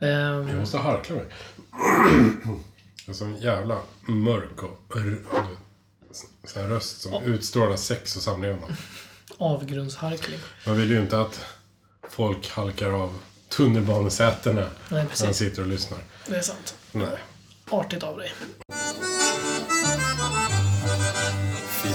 Ehm, Jag måste harkla mig. Jag en jävla mörk och så här röst som utstrålar sex och samlevnad. avgrundsharkling. Man vill ju inte att folk halkar av tunnelbanesätena Nej, när de sitter och lyssnar. Det är sant. Nej. Artigt av dig.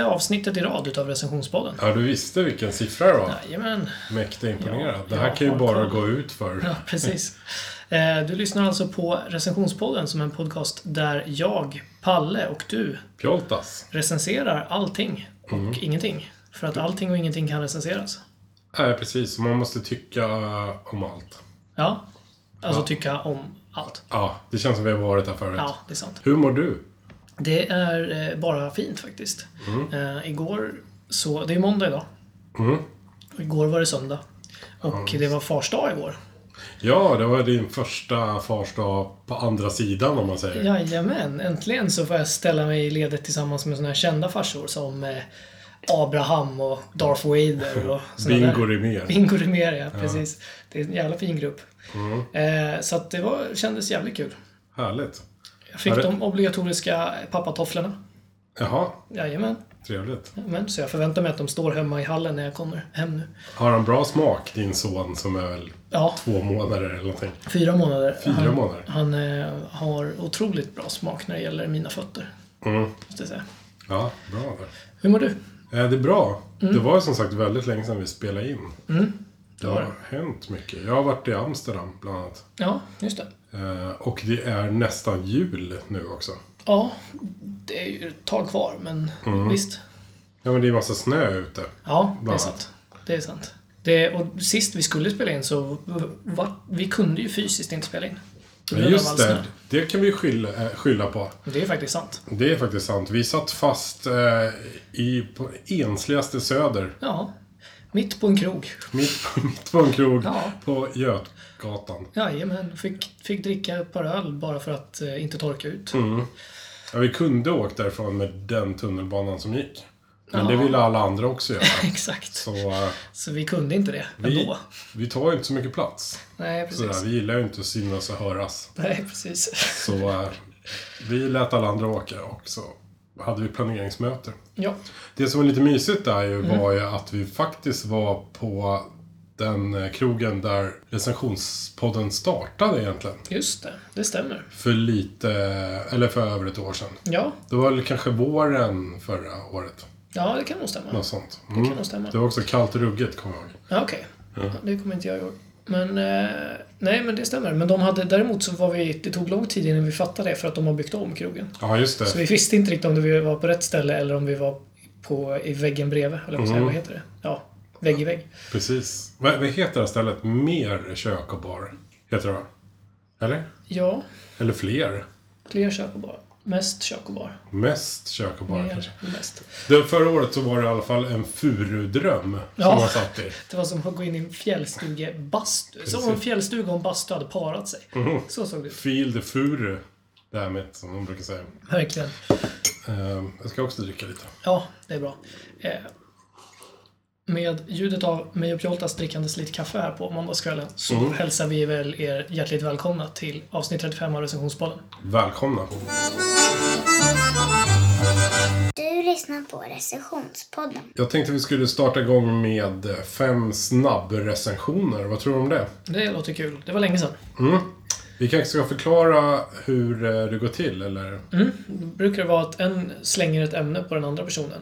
avsnittet i rad utav recensionspodden. Ja, du visste vilken siffra det var. Jajamän. Mäkta imponerad. Ja, det här jag kan ju bara gå ut för. Ja, precis. Eh, Du lyssnar alltså på recensionspodden som en podcast där jag, Palle och du Pjoltas. recenserar allting och Mm. ingenting. För att allting och ingenting kan recenseras. Nej, precis. Man måste tycka om allt. Ja. Alltså Ja. tycka om allt. Ja, det känns som vi har varit här förut. Ja, det är sant. Hur mår du? Det är eh, bara fint faktiskt. Eh, igår så... Det är måndag idag. Mm. Igår var det söndag. Och det var fars dag igår. Ja, det var din första farsdag på andra sidan om man säger. Jajamän, äntligen så får jag ställa mig i ledet tillsammans med såna här kända farsor som eh, Abraham och Darth Vader och Bingo. Rimér. Bingo Rimér, ja. Precis. Det är en jävla fin grupp. Mm. Eh, så att det var, kändes jävligt kul. Härligt. Jag fick det- de obligatoriska pappatofflorna. Jaha, Jajamän. trevligt. Men, så jag förväntar mig att de står hemma i hallen när jag kommer hem nu. Har han bra smak, din son som är väl Ja, två månader eller någonting? fyra månader. Fyra han, månader? Han eh, har otroligt bra smak när det gäller mina fötter. Mm. Måste jag säga. Ja, bra där. Hur mår du? Eh, det är bra. Det var som sagt väldigt länge sedan vi spelade in. Mm. Det har hänt mycket. Jag har varit i Amsterdam bland annat. Ja, just det. Eh, och det är nästan jul nu också. Ja, det är ju ett tag kvar, men Mm. visst. Ja, men det är massa snö ute. Ja, det är sant. Det är sant. Det, och sist vi skulle spela in så var, vi kunde ju fysiskt inte spela in. Av just det, snö. det kan vi skylla, eh, skylla på. Det är faktiskt sant. Det är faktiskt sant. Vi satt fast eh, i på ensligaste söder. Ja. Mitt på en krog. Mitt, mitt på en krog Ja. på Götgatan. Jajamän. Fick, fick dricka ett par öl bara för att eh, inte torka ut. Mm. Ja, vi kunde åkt därifrån med den tunnelbanan som gick. Men Ja. det ville alla andra också göra. Exakt. Så eh, Så vi kunde inte det vi, ändå. vi tar ju inte så mycket plats. Nej, Sådär, precis. vi gillar ju inte att synas och höras. Nej, precis. Så eh, vi lät alla andra åka och så hade vi planeringsmöte. Ja. Det som är lite mysigt där ju Mm. var ju att vi faktiskt var på den eh, krogen där recensionspodden startade egentligen. Just det. Det stämmer. För lite, eller för över ett år sedan. Ja. Det var väl kanske våren förra året. Ja, det kan nog stämma. Något sånt. Det Mm. kan nog stämma. Det var också kallt och ruggigt, kommer jag ihåg. Ja, okej. Ja, det kommer inte jag ihåg. Men, eh, nej men det stämmer. Men de hade, däremot så var vi, det tog lång tid innan vi fattade det för att de har byggt om krogen. Ja, just det. Så vi visste inte riktigt om vi var på rätt ställe eller om vi var på, i väggen bredvid. Eller Mm. vad heter det? Ja, vägg i vägg. Precis. Vad, vad heter det här stället? Mer kök och bar? Heter det va? Eller? Ja, Eller fler? fler kök och bar. Mest kök och bar. Mest kök och bar kanske. Mest. Det, förra året så var det i alla fall en furudröm Ja. som man satt i. Det var som att gå in i en fjällstugebastu. Som om en fjällstuga och en bastu hade parat sig. Mhm. Så såg det ut. Feel the furu. Därmed, som de brukar säga. Verkligen. Ehm, jag ska också dricka lite. Ja, det är bra. Med ljudet av mig och Pjoltas drickandes lite kaffe här på måndagskvällen så Mm. hälsar vi väl er hjärtligt välkomna till avsnitt 35 av recensionspodden. Välkomna. Du lyssnar på recensionspodden. Jag tänkte vi skulle starta igång med fem snabbrecensioner. Vad tror du om det? Det låter kul. Det var länge sedan. Mm. Vi kanske ska förklara hur eh, det går till, eller? Mm. Brukar det vara att en slänger ett ämne på den andra personen.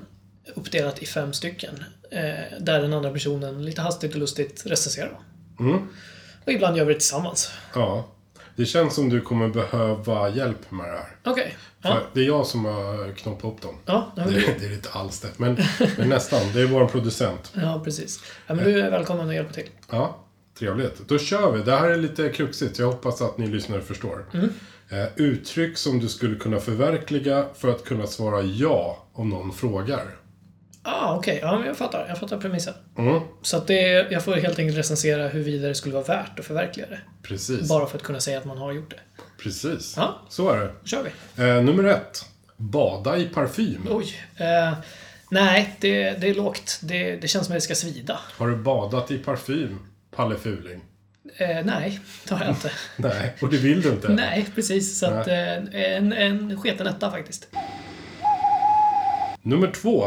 Uppdelat i fem stycken. Eh, där den andra personen lite hastigt och lustigt recenserar. Mm. Och ibland gör vi det tillsammans. Ja. Det känns som du kommer behöva hjälp med det här. Okej. För Ja. Det är jag som har knoppat upp dem. Ja, Det, du, det är inte alls det, men, men nästan. Det är vår producent. ja, precis. Ja, men du är välkommen att hjälpa till. Ja, Trevligt. Då kör vi. Det här är lite kruxigt, jag hoppas att ni lyssnare förstår. Eh, uttryck som du skulle kunna förverkliga för att kunna svara ja om någon frågar. Ah, okej. Ja, men jag fattar. Jag fattar premissen. Mm, Så att det, jag får helt enkelt recensera huruvida det skulle vara värt att förverkliga det. precis. Bara för att kunna säga att man har gjort det. Precis. Ja. Så är det. Då kör vi. Eh, nummer ett. Bada i parfym. Oj. Eh, nej, det, det är lågt. Det, det känns som att det ska svida. Har du badat i parfym, Palle Fuling? Eh, nej, det har jag inte. Nej, och det vill du inte? nej, precis. Så att, eh, en, en sketen etta faktiskt. Nummer två.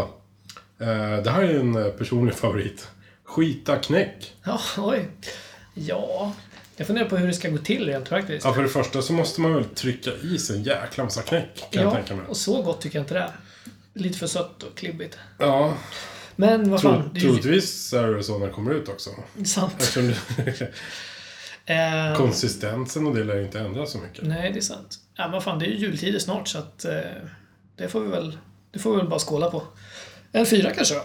Eh, det här är en eh, personlig favorit. Skita knäck. Ja, oj. Ja, jag funderar på hur det ska gå till rent faktiskt. Ja, för det första så måste man väl trycka i sig en jäkla massa knäck, kan jag Ja, tänka mig. och så gott tycker jag inte det är. Lite för sött och klibbigt. Ja, Men vad fan, tro, ju troligtvis är det så när det kommer ut också. sant. Eftersom det, Eh, konsistensen och det lär inte ändras så mycket. nej, det är sant. Ja, men vad fan, det är ju jultider snart så att eh, det får vi väl, det får vi väl bara skåla på. En fyra kanske då?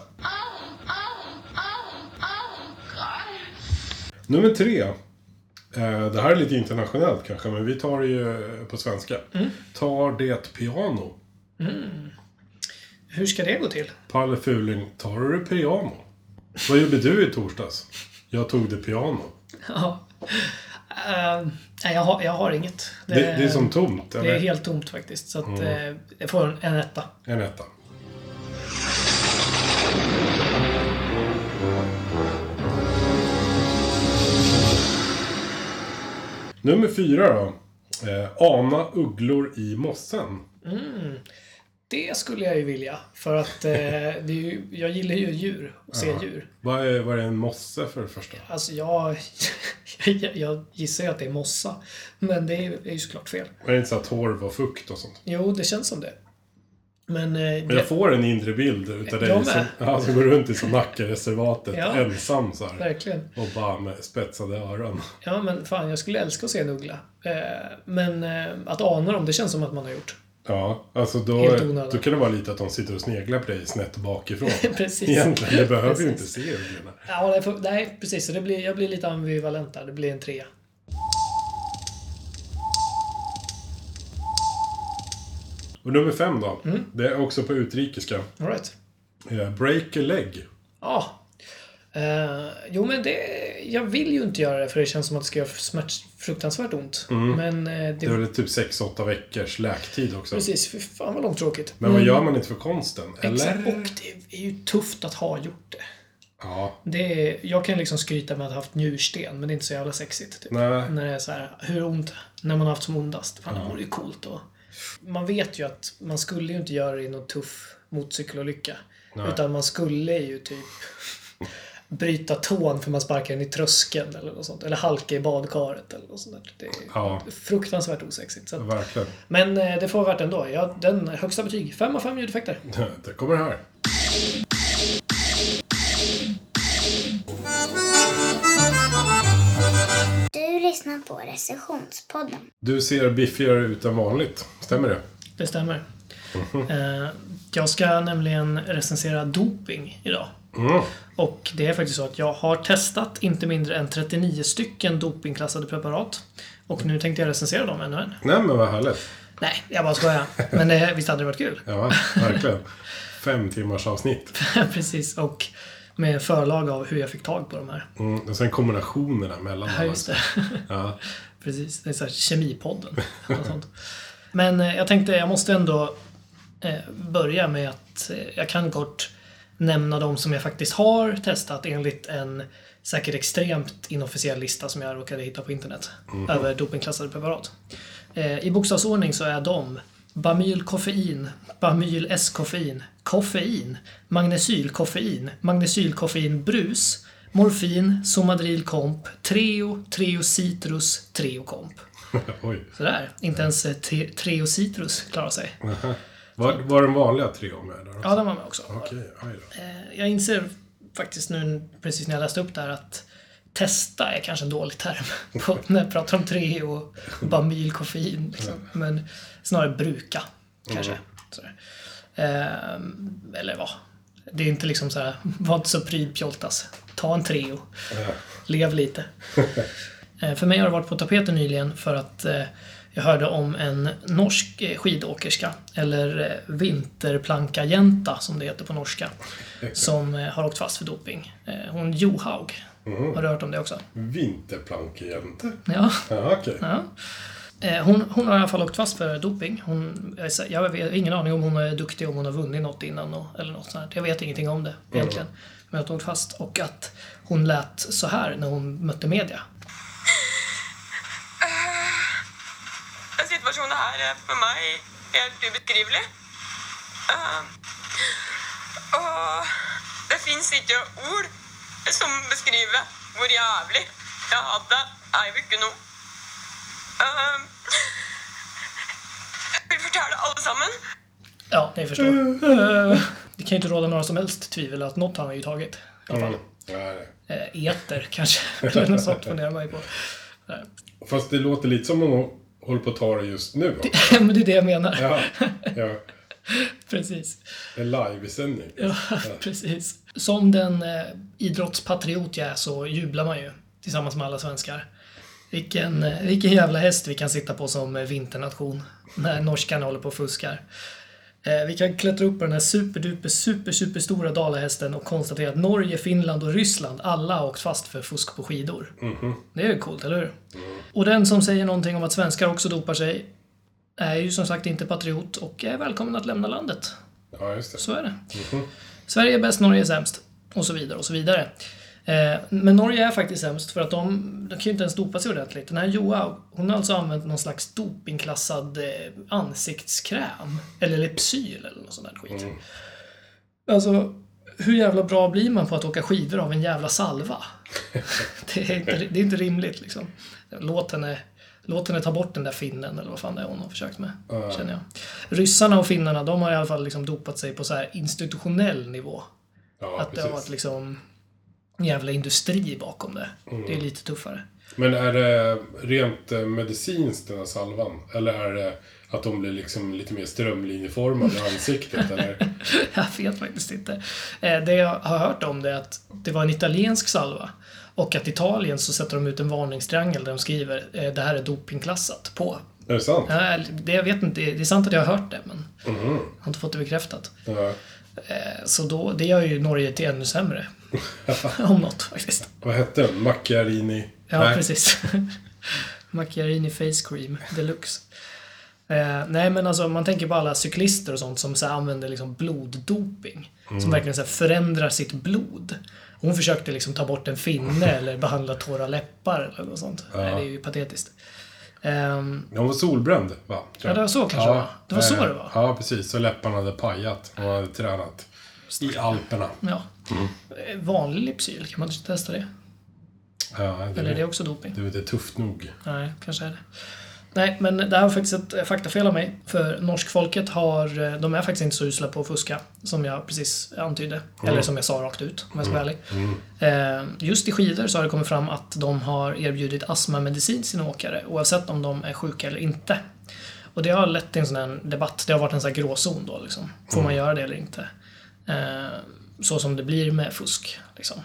Nummer tre. Eh, det här är lite internationellt kanske, men vi tar det ju på svenska. Mm. Tar det piano. Hur ska det gå till? Palle Fuling, tar du det piano? Vad gjorde du i torsdags? Jag tog det piano. Ja. Eh, nej, jag har, jag har inget. Det, det är som tomt, det eller? är helt tomt faktiskt. Så att eh, jag får en, en etta. En etta. Nummer fyra då. Eh, ana ugglor i mossen. Det skulle jag ju vilja. För att eh, ju, jag gillar ju djur och se djur. Vad är, vad är en mosse för det första? Alltså jag, jag, jag gissar ju att det är mossa. Men det är, är ju såklart fel. Är det inte så här torv och fukt och sånt? Jo, det känns som det. Men... Eh, jag får en inre bild utav dig som, ja, som går runt i Nackareservatet Ja. ensam så här. Verkligen. Och bara med spetsade öron. Ja, men fan, jag skulle älska att se en uggla. Eh, men eh, att ana dem, det känns som att man har gjort. Ja, alltså då, då kan det vara lite att de sitter och sneglar på dig snett bakifrån. Precis. Egentligen, det behöver ju inte se ugglorna. Ja, nej, precis. Så det blir, jag blir lite ambivalent där. Det blir en trea. Och nummer fem då. Mm. Det är också på utrikiska. All right. Eh, Break a leg. Ja. Eh, jo, men det... Jag vill ju inte göra det för det känns som att det ska göra smärt, fruktansvärt ont. Men eh, det... Mm. Det är väl typ 6-8 veckors läktid också. Precis. Fy fan vad långtråkigt. Men vad gör man inte för konsten? Exakt. Eller? Och det är ju tufft att ha gjort det. Ja, det är, jag kan liksom skryta med att ha haft njursten, men det är inte så jävla sexigt. Typ. nej. När det är så här, hur ont? När man har haft som ondast. Fan, det vore ju coolt. Och, man vet ju att man skulle ju inte göra det i någon tuff motorcykelolycka. Nej. Utan man skulle ju typ bryta tån för man sparkar den i tröskeln eller något sånt. Eller halka i badkaret eller något sånt där. Det är Ja. fruktansvärt osexigt. Att, Verkligen. men eh, det får vara värt ändå. Ja, den högsta betyg. 5 av 5 ljudeffekter. Det kommer här. Lyssnar på recensionspodden. Du ser biffigare ut än vanligt. Stämmer det? Det stämmer. Eh, jag ska nämligen recensera doping idag. Mm. Och det är faktiskt så att jag har testat inte mindre än 39 stycken dopingklassade preparat. Och nu tänkte jag recensera dem och en. Nej men vad härligt. Nej, jag bara skojar. Men det, visst hade det varit kul? Ja, verkligen. Fem timmars avsnitt. Precis, och med förlag av hur jag fick tag på de här. Mm. Och sen kombinationerna mellan Ja, just det. Ja. Precis, det är så här Kemipodden. Sånt. Men eh, jag tänkte, jag måste ändå eh, börja med att eh, jag kan kort nämna de som jag faktiskt har testat enligt en säkert extremt inofficiell lista som jag råkade hitta på internet över dopingklassade preparat. I bokstavsordning så är de Bamylkoffein, Bamyl-S-koffein, koffein, magnesylkoffein, magnesylkoffeinbrus, morfin, Somadril komp, Treo, Treo citrus, Treo komp. Oj. Sådär. Inte ens eh, tre, Treo citrus klarar sig. Var, var den vanliga trion med där också? Ja, den var med också. Okej, då. Eh, Jag inser faktiskt nu, precis när jag läste upp det här, att testa är kanske en dålig term på, när jag pratar om Treo och Bamylkoffein. Liksom. Men snarare bruka, kanske. Sådär. Eh, eller vad? Det är inte liksom så här, var inte så pryd pjoltas. ta en Treo. Lev lite. Eh, för mig har det varit på tapeten nyligen för att eh, jag hörde om en norsk eh, skidåkerska, eller eh, vinterplankajänta som det heter på norska, som eh, har åkt fast för doping. Hon Johaug. Har du hört om det också? Vinterplankejänte? Ja. Ja, okej. ja. Eh, Hon, hon har i alla fall åkt fast för doping. Hon, jag är jag har ingen aning om hon är duktig, om hon har vunnit något innan och, eller något sånt. här. Jag vet ingenting om det egentligen. Men att hon åkt fast och att hon lät så här när hon mötte media. Situasjonen her er for meg helt ubeskrivelig. Eh, og det fins ikke ord som beskriver hvor jævlig jeg hadde det ei uke nå. Eh, jeg vil fortelle alle sammen Ja, ni förstår. Eh, Det kan ju inte råda några som helst tvivel att något han har ju tagit. I alla fall. Nej. Eh, Eter kanske, eller något sånt funderar man ju på. Nej. Fast det låter lite som om hon håller på att ta det just nu. va? Men det är det jag menar. Ja, ja. Precis. En livesändning. Ja, precis. Som den eh, idrottspatriot jag är så jublar man ju tillsammans med alla svenskar. Vilken, eh, vilken jävla häst vi kan sitta på som vinternation när norskarna håller på och fuskar. Eh, vi kan klättra upp på den här superduper super super stora dalahästen och konstatera att Norge, Finland och Ryssland alla har åkt fast för fusk på skidor. Det är ju coolt, eller hur? Och den som säger någonting om att svenskar också dopar sig är ju som sagt inte patriot och är välkommen att lämna landet. Ja, just det. Så är det. Sverige är bäst, Norge är sämst. Och så vidare och så vidare. Eh, men Norge är faktiskt sämst för att de, de kan ju inte ens dopa sig ordentligt. Den här Joa, hon har alltså använt någon slags dopingklassad eh, ansiktskräm. Eller Lypsyl eller något sånt där skit. Alltså, hur jävla bra blir man på att åka skidor av en jävla salva? det, är inte, det är inte rimligt liksom. Låt henne, låt henne ta bort den där finnen eller vad fan det är hon har försökt med. Känner jag. Ryssarna och finnarna, de har i alla fall liksom dopat sig på så här institutionell nivå. Ja, att det har varit precis. liksom jävla industri bakom det. Det är lite tuffare. Men är det rent eh, medicinskt den här salvan? Eller är det att de blir liksom lite mer strömlinjeformade i ansiktet? eller? Jag vet faktiskt inte. Eh, Det jag har hört om det är att det var en italiensk salva. Och att Italien så sätter de ut en varningstriangel där de skriver eh, det här är dopingklassat på. Är det sant? Det jag vet inte, det är sant att jag har hört det men Mhm. jag har inte fått det bekräftat. Eh, Så då, det gör ju Norge till ännu sämre. om något faktiskt. Vad hette den? Macchiarini? Ja, Nej. precis. Macchiarini face cream deluxe. Eh, nej, men alltså man tänker på alla cyklister och sånt som så här, använder liksom bloddoping. Som verkligen så här, förändrar sitt blod. Hon försökte liksom ta bort en finne eller behandla torra läppar eller något sånt. Nej, det är ju patetiskt. Ehm, Hon var solbränd, va? Ja, det var så kanske det var. Det var så eh, det var. Ja, precis. Så läpparna hade pajat. Hon hade tränat. I Alperna. ja. Eh, Vanlig Lypsyl, kan man inte testa det? Ja, det, Eller är det också doping? det, är tufft nog. Nej, kanske är det. Nej, men det här var faktiskt ett eh, faktafel av mig. För norskfolket har, eh, de är faktiskt inte så usla på att fuska, som jag precis antydde. Eller som jag sa rakt ut, om jag ska vara ärlig. Eh, Just i skidor så har det kommit fram att de har erbjudit astmamedicin till sina åkare, oavsett om de är sjuka eller inte. Och det har lett till en sån här debatt. Det har varit en sån här gråzon då, liksom. Får man göra det eller inte? Så som det blir med fusk. Liksom.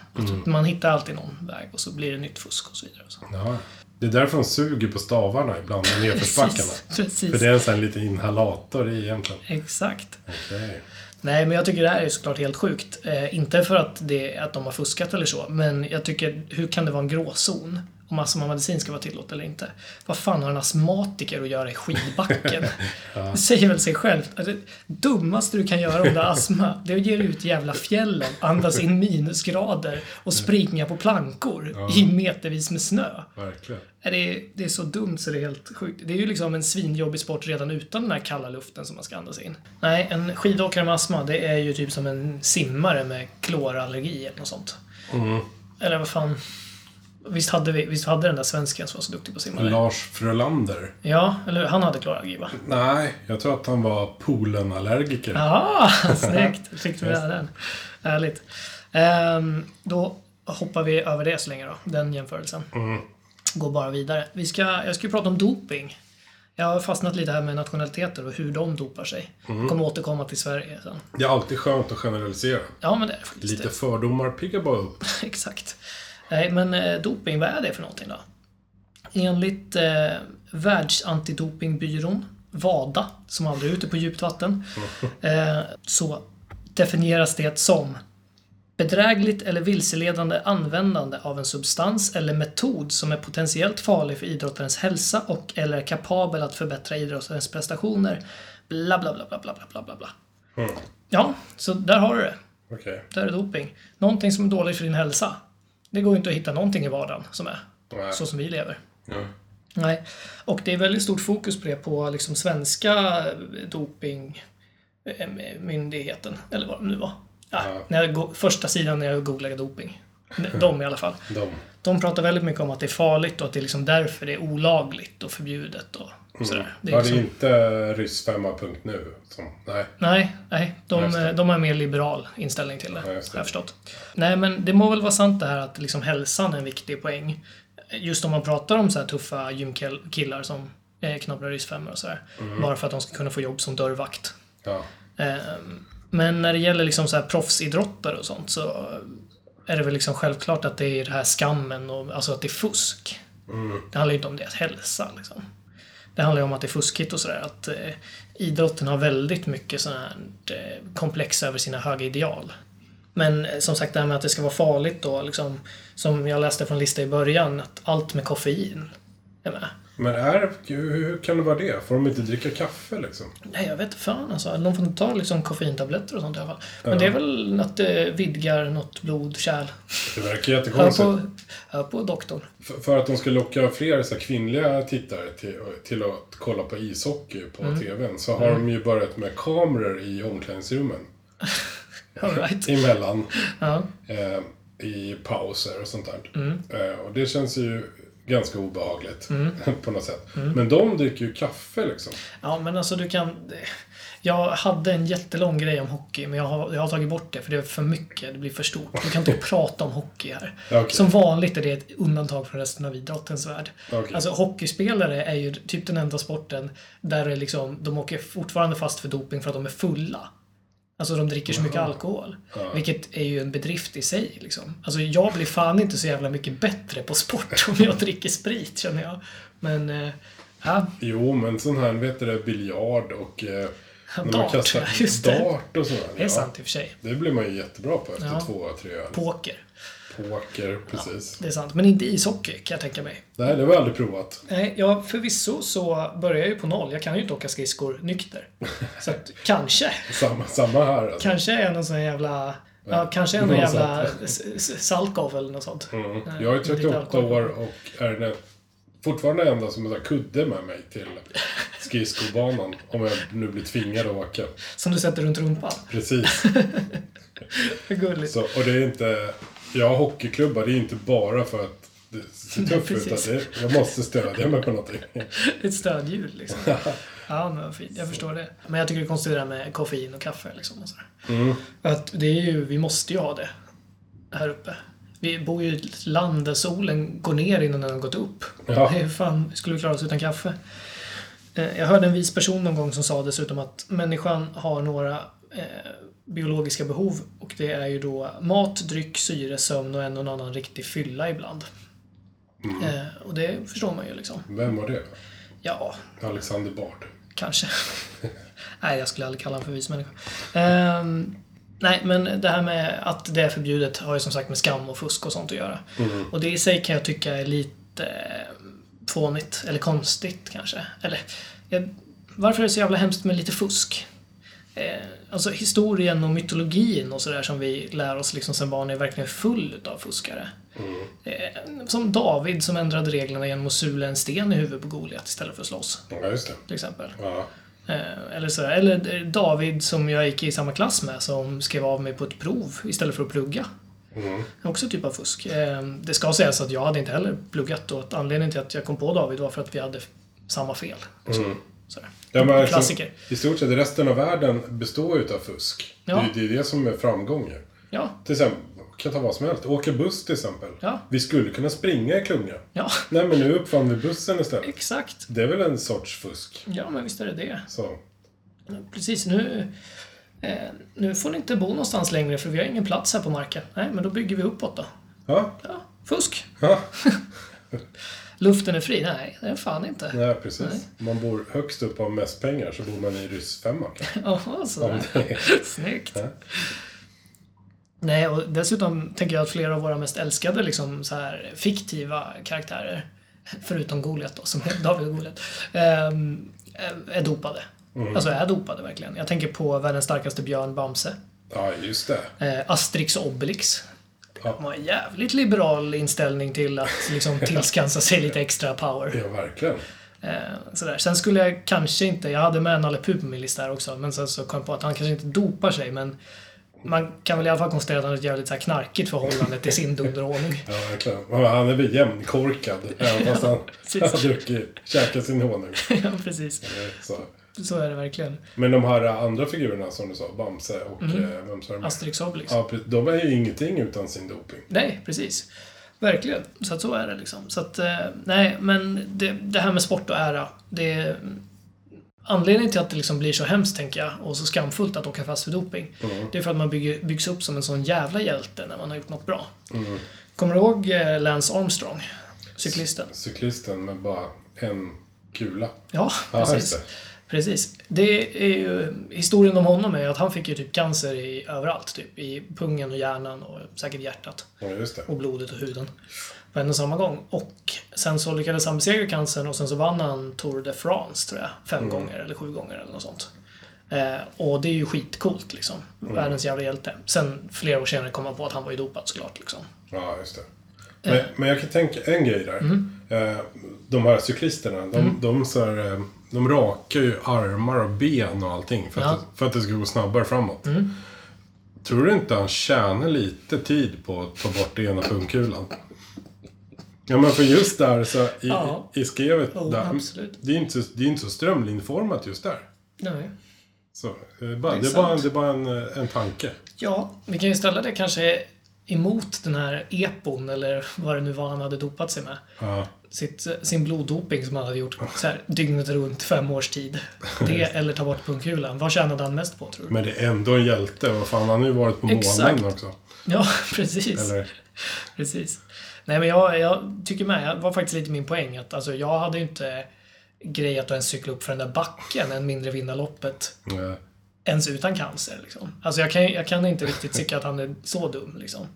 Man hittar alltid någon väg och så blir det nytt fusk och så vidare. Och så. Ja. Det är därför de suger på stavarna ibland i nedförsbackarna. Precis. För det är en sån liten inhalator i egentligen. Exakt. Okej. Nej, men jag tycker det här är såklart helt sjukt. Eh, inte för att, det, att de har fuskat eller så, men jag tycker, hur kan det vara en gråzon? Om astmamedicin ska vara tillåtet eller inte. Vad fan har en astmatiker att göra i skidbacken? Det säger väl sig självt. Alltså, Det dummaste du kan göra om du har astma, det är att ge dig ut i jävla fjällen, andas in minusgrader och springa på plankor i metervis med snö. Verkligen. Är Det, det är så dumt så det är helt sjukt. Det är ju liksom en svinjobbig sport redan utan den här kalla luften som man ska andas in. Nej, en skidåkare med astma, det är ju typ som en simmare med klorallergi eller något sånt. Eller vad fan. Visst hade, vi, visst hade den där svensken som var så duktig på att simma? Lars Frölander. Ja, eller? Han hade klorallergi va? Nej, jag tror att han var polenallergiker. Ja, snyggt. Fick du med den. Härligt. Ehm, då hoppar vi över det så länge då, den jämförelsen. Går bara vidare. Vi ska, jag ska ju prata om doping. Jag har fastnat lite här med nationaliteter och hur de dopar sig. Mm. Kommer återkomma till Sverige sen. Det är alltid skönt att generalisera. Ja, men det är det faktiskt. Lite fördomar piggar bara upp. Exakt. Nej, men eh, doping, vad är det för någonting då? Enligt eh, Världsantidopingbyrån, WADA, som aldrig är ute på djupt vatten, eh, så definieras det som bedrägligt eller vilseledande användande av en substans eller metod som är potentiellt farlig för idrottarens hälsa och eller är kapabel att förbättra idrottarens prestationer. Bla, bla, bla, bla, bla, bla, bla, bla. Ja, så där har du det. Okej. Där är doping. Någonting som är doping för din hälsa. Det går ju inte att hitta någonting i vardagen som är Nej. så som vi lever. Ja. Nej. Och det är väldigt stort fokus på det på liksom svenska dopingmyndigheten, eller vad det nu var. Ja, Ja. När jag första sidan när jag googlade doping. De i alla fall. De. De pratar väldigt mycket om att det är farligt och att det är liksom därför det är olagligt och förbjudet och sådär. Det är Var det liksom, inte ryssfemma.nu? Som, nej. Nej, nej. De, det. de har en mer liberal inställning till det, Ja, det. har jag förstått. Nej, men det må väl vara sant det här att liksom hälsan är en viktig poäng. Just om man pratar om så här tuffa gymkillar som eh, knapprar ryssfemmor och sådär. Mm. Bara för att de ska kunna få jobb som dörrvakt. Ja. Ehm, Men när det gäller liksom så här proffsidrottare och sånt så är det väl liksom självklart att det är det här skammen och alltså att det är fusk. Det handlar ju inte om deras hälsa liksom. Det handlar ju om att det är fuskigt och sådär. Att eh, idrotten har väldigt mycket sådana här eh, komplex över sina höga ideal. Men eh, som sagt det här med att det ska vara farligt då, liksom, som jag läste från lista i början, att allt med koffein är med. Men är, hur, kan det vara det? Får de inte dricka kaffe liksom? Nej, jag vet inte fan alltså. De får inte ta liksom koffeintabletter och sånt i alla fall. Men det är väl att det vidgar något blodkärl. Det verkar Hör jättekonstigt. på, hör på doktorn. För, för att de ska locka fler så här, kvinnliga tittare till, till att kolla på ishockey på Mm. TVn så har de ju börjat med kameror i omklädningsrummen. All right. Emellan. Ja. Eh, I pauser och sånt där. Mm. Eh, och det känns ju ganska obehagligt Mm. på något sätt. Men de dricker ju kaffe liksom. ja, men alltså du kan... Jag hade en jättelång grej om hockey, men jag har, jag har tagit bort det för det är för mycket. Det blir för stort. Du kan inte prata om hockey här. Okej. Som vanligt är det ett undantag från resten av idrottens värld. Okej. Alltså hockeyspelare är ju typ den enda sporten där det liksom, de åker fortfarande fast för doping för att de är fulla. Alltså de dricker så mycket alkohol. Vilket är ju en bedrift i sig. Liksom. Alltså jag blir fan inte så jävla mycket bättre på sport om jag dricker sprit känner jag. Men, eh, ja, Jo, men sån här, vet du det, biljard och... Eh, när man Dart, kastar just dart och sådär. det är sant i och för sig. Det blir man ju jättebra på efter Ja. två, tre öl. Poker, Poker, precis. det är sant. Men inte ishockey kan jag tänka mig. Nej, det har vi aldrig provat. Nej, ja, förvisso så börjar jag ju på noll. Jag kan ju inte åka skridskor nykter. Så att, kanske. Samma, samma här alltså. Kanske är jag någon sån jävla... Ja, kanske är jag någon jävla Salkov eller något sånt. Mm. Jag är lite 38 alkohol. år och är den fortfarande enda som har kudde med mig till skridskobanan. Om jag nu blir tvingad att åka. Som du sätter runt rumpan. Precis. Gulligt. Så, och det är inte... Har hockeyklubbar, det är inte bara för att det ser tufft ut. Utan det, jag måste stödja mig på någonting. Ett stödljud liksom. Ja, men vad fint. Jag förstår det. Men jag tycker det är konstigt det där med koffein och kaffe liksom. Och sådär. Mm. Att det är ju, vi måste ju ha det här uppe. Vi bor ju i ett land där solen går ner innan den har gått upp. Ja. Hur fan skulle vi klara oss utan kaffe? Eh, Jag hörde en vis person någon gång som sa dessutom att människan har några biologiska behov och det är ju då mat, dryck, syre, sömn och en och annan riktig fylla ibland. Eh, och det förstår man ju liksom. Vem var det? Ja, Alexander Bard. Kanske. nej, jag skulle aldrig kalla honom för vis människa. Ehm, nej, men det här med att det är förbjudet har ju som sagt med skam och fusk och sånt att göra. Och det i sig kan jag tycka är lite eh, fånigt, eller konstigt kanske. Eller, jag, varför är det så jävla hemskt med lite fusk? Eh, alltså historien och mytologin och sådär som vi lär oss liksom sen barn är verkligen full av fuskare. Eh, som David som ändrade reglerna genom att sula en sten i huvudet på Goliat istället för att slås, Ja, just det. till exempel. Ja. Eh, Eller, så, eller eh, David som jag gick i samma klass med som skrev av mig på ett prov istället för att plugga. Mm. Också typ av fusk. Det ska sägas att jag hade inte heller pluggat och att anledningen till att jag kom på David var för att vi hade samma fel. Mm. Sådär. Ja, men liksom, Klassiker. I stort sett resten av världen består ju utav fusk. Ja. Det, är- det är det som är framgång ju. Ja, Till exempel, kan ta vad som helst. Åka buss till exempel. Ja. Vi skulle kunna springa i klunga. Ja, Nej, men nu uppfann vi bussen istället. exakt. Det är väl en sorts fusk. Ja, men visst är det det. Så. Precis, nu... Eh, nu får ni inte bo någonstans längre för vi har ingen plats här på marken. Nej, men då bygger vi uppåt då. Ja. Ja, fusk. ja. Luften är fri? Nej, det är fan inte. Nej, precis. Man bor högst upp har mest pengar så bor man i ryssfemma kanske. Jaha, sådär. Snyggt. Ja. Nej, och dessutom tänker jag att flera av våra mest älskade liksom, så här, fiktiva karaktärer, förutom Goliat då, som är David och Goliat, ehm, är dopade. Mm. Alltså är dopade verkligen. Jag tänker på världens starkaste björn, Bamse. Ja, just det. Eh, Asterix och Obelix. Ja. De har en jävligt liberal inställning till att liksom, tillskansa sig lite extra power. Ja, verkligen. Eh, sådär. Sen skulle jag kanske inte, jag hade med Nalle Puh på min lista här också, men sen så kom jag på att han kanske inte dopar sig, men man kan väl i alla fall konstatera att han har ett jävligt så här knarkigt förhållande till sin dunderhonung. Ja, verkligen. Han är väl jämnkorkad. Även fast han har druckit, käkat sin honung. ja, precis. Eh, Så. Så är det verkligen. Men de här andra figurerna som du sa, Bamse och Mm. eh, vem sa? Asterix Obelix. Ja, de är ju ingenting utan sin doping. Nej, precis. Verkligen. Så att så är det liksom. Så att, eh, nej, men det, det här med sport och ära, det är Anledningen till att det liksom blir så hemskt, tänker jag, och så skamfullt att åka fast för doping, Mm. det är för att man bygger, byggs upp som en sån jävla hjälte när man har gjort något bra. Mm. Kommer du ihåg eh, Lance Armstrong? Cyklisten? Cyklisten med bara en kula. Ja, precis. det. Precis. Det är ju, historien om honom är att han fick ju typ cancer i, överallt. Typ. I pungen och hjärnan och säkert hjärtat. Ja, och blodet och huden på en och samma gång. Och sen så lyckades han besegra cancern och sen så vann han Tour de France, tror jag. Fem gånger eller sju gånger eller något sånt. Eh, och det är ju skitcoolt liksom. Världens jävla hjälte. Sen flera år senare kom han på att han var ju dopad såklart liksom. Ja, just det. Men, men jag kan tänka en grej där. Mm. Eh, de här cyklisterna, de, de, så här, eh, de rakar ju armar och ben och allting för, Ja. Mm. att, det, för att det ska gå snabbare framåt. Tror du inte han tjänar lite tid på att ta bort ena pungkulan? Ja men för just där så i, Ja. i skrevet Jo, där. absolut. Det är inte det är inte så strömlinjeformat just där. Nej. Så, eh, bara, Det är det, är bara, det är bara en, eh, en tanke. Ja, vi kan ju ställa det kanske emot den här epon eller vad det nu var han hade dopat sig med. Ja. Sitt, sin bloddoping som han hade gjort så här, dygnet runt fem års tid. Det eller ta bort pungkulan. Vad tjänade han mest på tror du? Men det är ändå en hjälte. Vad fan, han har ju varit på månen också. Ja, precis. Eller? Precis. Nej, men jag, jag tycker med. Det var faktiskt lite min poäng. Att, alltså, jag hade ju inte grejat att ens cykla upp för den där backen, än mindre vinna loppet, eh, ens utan cancer. Liksom. Alltså, jag, kan, jag kan inte riktigt tycka att han är så dum. Liksom.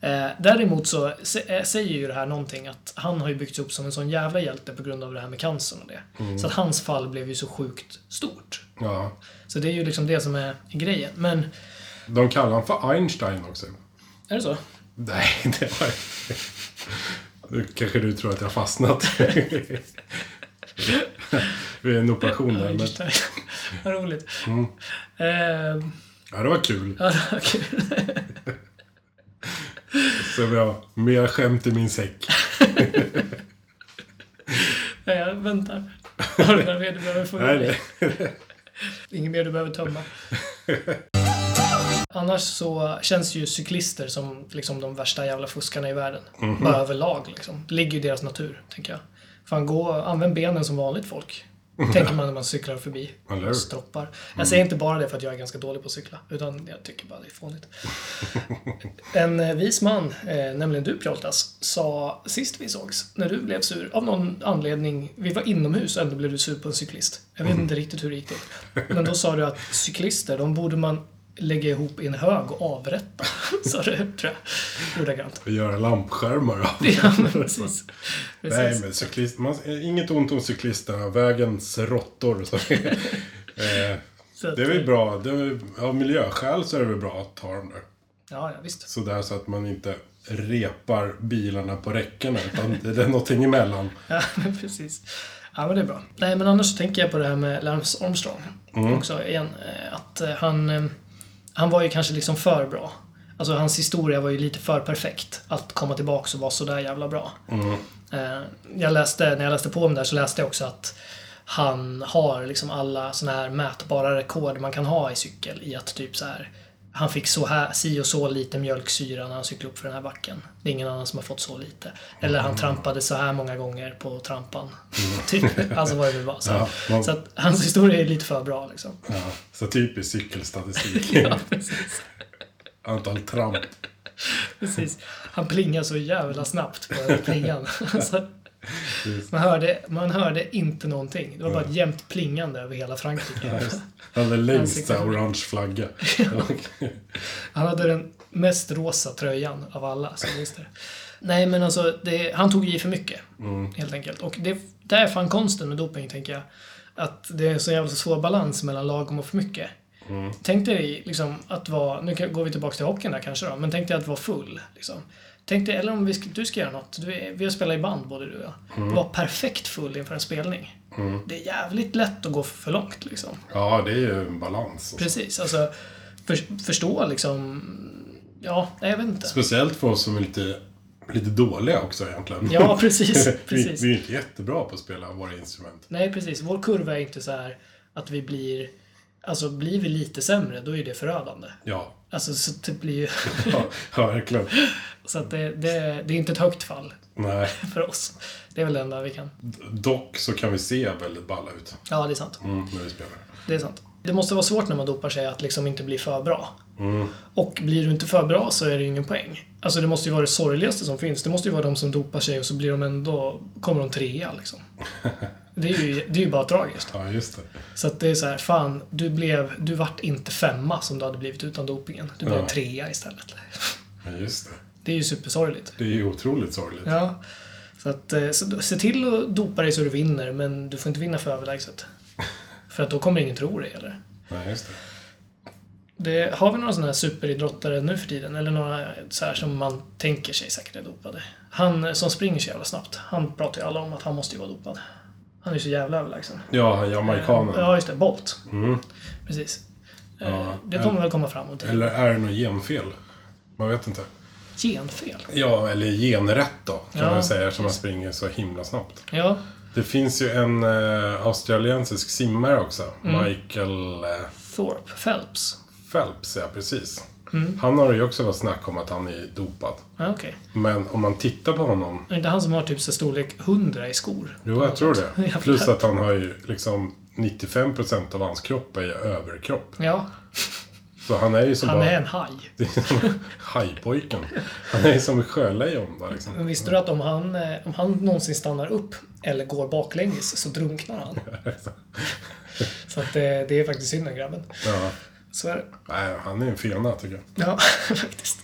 Eh, däremot så eh, säger ju det här någonting att han har ju byggts upp som en sån jävla hjälte på grund av det här med cancern och det. Så att hans fall blev ju så sjukt stort. Ja. Så det är ju liksom det som är grejen. Men, De kallar honom för Einstein också. är det så? Nej, det var... Nu kanske du tror att jag har fastnat. Vid en operation där. Men... Vad roligt. Eh, Ja, det var kul. ja, det var kul. Så vi har mer skämt i min säck. Ja, jag väntar. Har du några mer du behöver få ur Nej, nej. Inget mer du behöver tömma. Annars så känns ju cyklister som liksom de värsta jävla fuskarna i världen. Mhm. Bara överlag liksom. Det ligger ju i deras natur, tänker jag. Fan, gå, använd benen som vanligt folk. Tänker man när man cyklar förbi och stroppar. Jag säger inte bara det för att jag är ganska dålig på att cykla, utan jag tycker bara det är fånigt. En eh, vis man, eh, nämligen du Pjoltas, sa sist vi sågs, när du blev sur, av någon anledning, vi var inomhus och ändå blev du sur på en cyklist. Jag vet inte riktigt hur det gick till. Men då sa du att cyklister, de borde man lägga ihop i en hög och avrätta. Sa du, tror jag. Ordagrant. Och göra lampskärmar av. Ja, men precis. Nej, precis. men cyklist, man, inget ont om cyklisterna. Vägens råttor. Så. eh, Så det är väl bra. Det är, av miljöskäl så är det väl bra att ta dem där. Ja, ja, visst. Sådär så att man inte repar bilarna på räckena. Utan det är någonting emellan. Ja, men precis. Ja, men det är bra. Nej, men annars så tänker jag på det här med Lance Armstrong också igen. eh, Att eh, han, han var ju kanske liksom för bra. Alltså hans historia var ju lite för perfekt. Att komma tillbaka och vara sådär jävla bra. Eh, Jag läste, när jag läste på om det där så läste jag också att han har liksom alla såna här mätbara rekord man kan ha i cykel i att typ så här han fick så här, si och så lite mjölksyra när han cyklade upp för den här backen. Det är ingen annan som har fått så lite. Eller han trampade så här många gånger på trampan. Typ, alltså vad det nu var. Så, Ja, man- så att hans historia är lite för bra liksom. Ja, så typisk cykelstatistik. Ja, precis. Antal tramp. precis. Han plingade så jävla snabbt på plingan. Alltså, man, hörde, man hörde inte någonting. Det var bara ett jämnt plingande över hela Frankrike. Han hade längst Ansiktet. så här orange flagga. Han hade den mest rosa tröjan av alla som det. Nej, men alltså, det, han tog i för mycket. Helt enkelt. Och det, det är fan konsten med doping, tänker jag. Att det är så jävla svår balans mellan lagom och för mycket. Tänk dig liksom att vara, nu går vi tillbaka till hockeyn där kanske då, men tänk dig att vara full. Liksom. Tänk dig, eller om vi ska, du ska göra något, du vi har spelat i band både du och jag. Var perfekt full inför en spelning. Det är jävligt lätt att gå för långt liksom. Ja, det är ju en balans. Precis, alltså för, förstå liksom, ja, jag vet inte. Speciellt för oss som är lite, lite dåliga också egentligen. Ja, precis, vi, precis. vi är inte jättebra på att spela våra instrument. Nej, precis. Vår kurva är inte så här att vi blir, alltså blir vi lite sämre, då är det förödande. Ja, Alltså, så det blir ju, ja, ja verkligen. så att det, det, det är inte ett högt fall Nej. för oss. Det är väl det enda vi kan. Dock så kan vi se väldigt balla ut Ja, det är sant. mm, när vi spelar. Det är sant. Det måste vara svårt när man dopar sig att liksom inte bli för bra. Och blir du inte för bra så är det ju ingen poäng. Alltså det måste ju vara det sorgligaste som finns. Det måste ju vara de som dopar sig och så blir de ändå, kommer de trea liksom. Det är ju, det är ju bara tragiskt. Ja, just det. Så att det är så här, fan, du blev, du vart inte femma som du hade blivit utan dopingen. Du blev Ja. trea istället. Ja, just det. Det är ju supersorgligt. Det är ju otroligt sorgligt. Ja. Så att, eh, så se till att dopa dig så du vinner, men du får inte vinna för överlägset. För att då kommer ingen tro dig heller. Nej, just det. Det, har vi några sådana här superidrottare nu för tiden? Eller några så här som man tänker sig säkert är dopade? Han som springer så jävla snabbt, han pratar ju alla om att han måste ju vara dopad. Han är så jävla överlägsen. Ja, jamaikanen. Ja, just det. Bolt. Mm. Precis. Eh, Ja, det kommer väl komma fram till. Eller är det något genfel? Man vet inte. Genfel. Ja, eller genrätt då, kan Ja, man säga, eftersom man springer så himla snabbt. Ja, Det finns ju en eh, australiensisk simmare också. Mm. Michael eh, Thorpe. Phelps. Phelps, ja precis. Mm. Han har ju också varit snack om att han är dopad. Okej. Men om man tittar på honom. Är det inte han som har typ så storlek 100 i skor? Jo, jag tror det. Plus att han har ju liksom 95% av hans kropp är ju överkropp. Ja, Så han är ju som han bara... är en haj. Hajpojken. Han är ju som sjölejon bara liksom. Men visste du att om han, eh, om han någonsin stannar upp eller går baklänges så drunknar han? Så att det, det är faktiskt synd den grabben. Ja. Så är det. Nej, han är en fena tycker jag. Ja, faktiskt.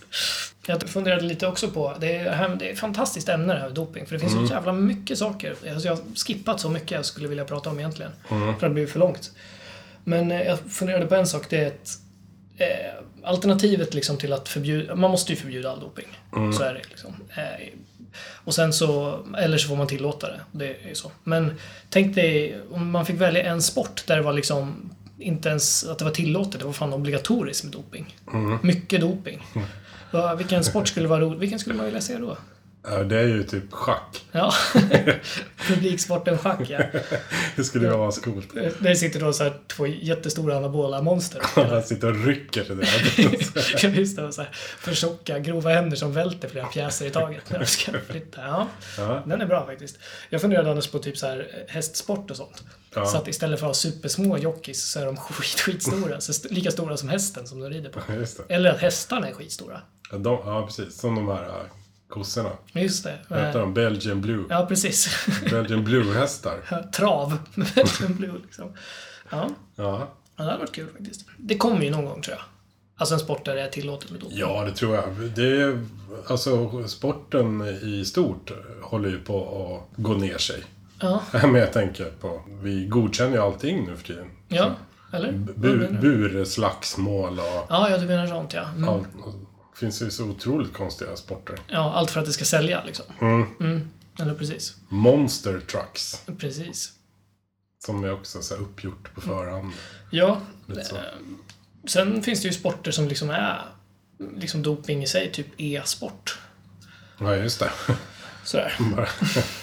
Jag funderade lite också på, det är, det är ett fantastiskt ämne det här med doping. För det finns så jävla mycket saker. Alltså jag har skippat så mycket jag skulle vilja prata om egentligen. För det blir för långt. Men eh, jag funderade på en sak, det är att eh, alternativet liksom till att förbjuda, man måste ju förbjuda all doping. Så är det liksom. Eh, och sen så, eller så får man tillåta det. Det är ju så. Men tänk dig om man fick välja en sport där det var liksom inte ens att det var tillåtet, det var fan obligatoriskt med doping. Mycket doping. Va, vilken sport skulle vara rolig? Vilken skulle man vilja se då? Ja, Det är ju typ schack. Ja, publiksporten schack ja. Det skulle ju vara coolt. Där sitter då så här två jättestora anabola monster. Han sitter och rycker där. Ja, Just det, så här, för tjocka, grova händer som välter flera pjäser i taget när de ska flytta. Ja, Ja. den är bra faktiskt. Jag funderade annars på typ så här eh, hästsport och sånt. Ja. Så att istället för att ha supersmå jockeys så är de skit, skitstora. Så lika stora som hästen som de rider på. Eller att hästarna är skitstora. Ja, de, ja, precis. Som de här äh, kossorna. Just det. Vad heter de? Belgian Blue. Ja, precis. Belgian Blue-hästar. Trav. Belgian Blue liksom. Ja. Ja. ja, det hade varit kul faktiskt. Det kommer ju någon gång tror jag. Alltså en sport där det är tillåtet med doping. ja, det tror jag. Det är, alltså, sporten i stort håller ju på att gå ner sig. Ja, Men jag tänker på, vi godkänner ju allting nu för tiden. ja. eller? Bur, burslagsmål och Ja, ja, du menar sånt ja. Mm. allt. Det finns ju så otroligt konstiga sporter. Ja, allt för att det ska sälja liksom. Mm. Eller precis. Monster trucks. Precis. Som är också så här uppgjort på förhand. Ja. Lite så. eh, Sen finns det ju sporter som liksom är liksom doping i sig, typ e-sport. Ja, just det. Sådär.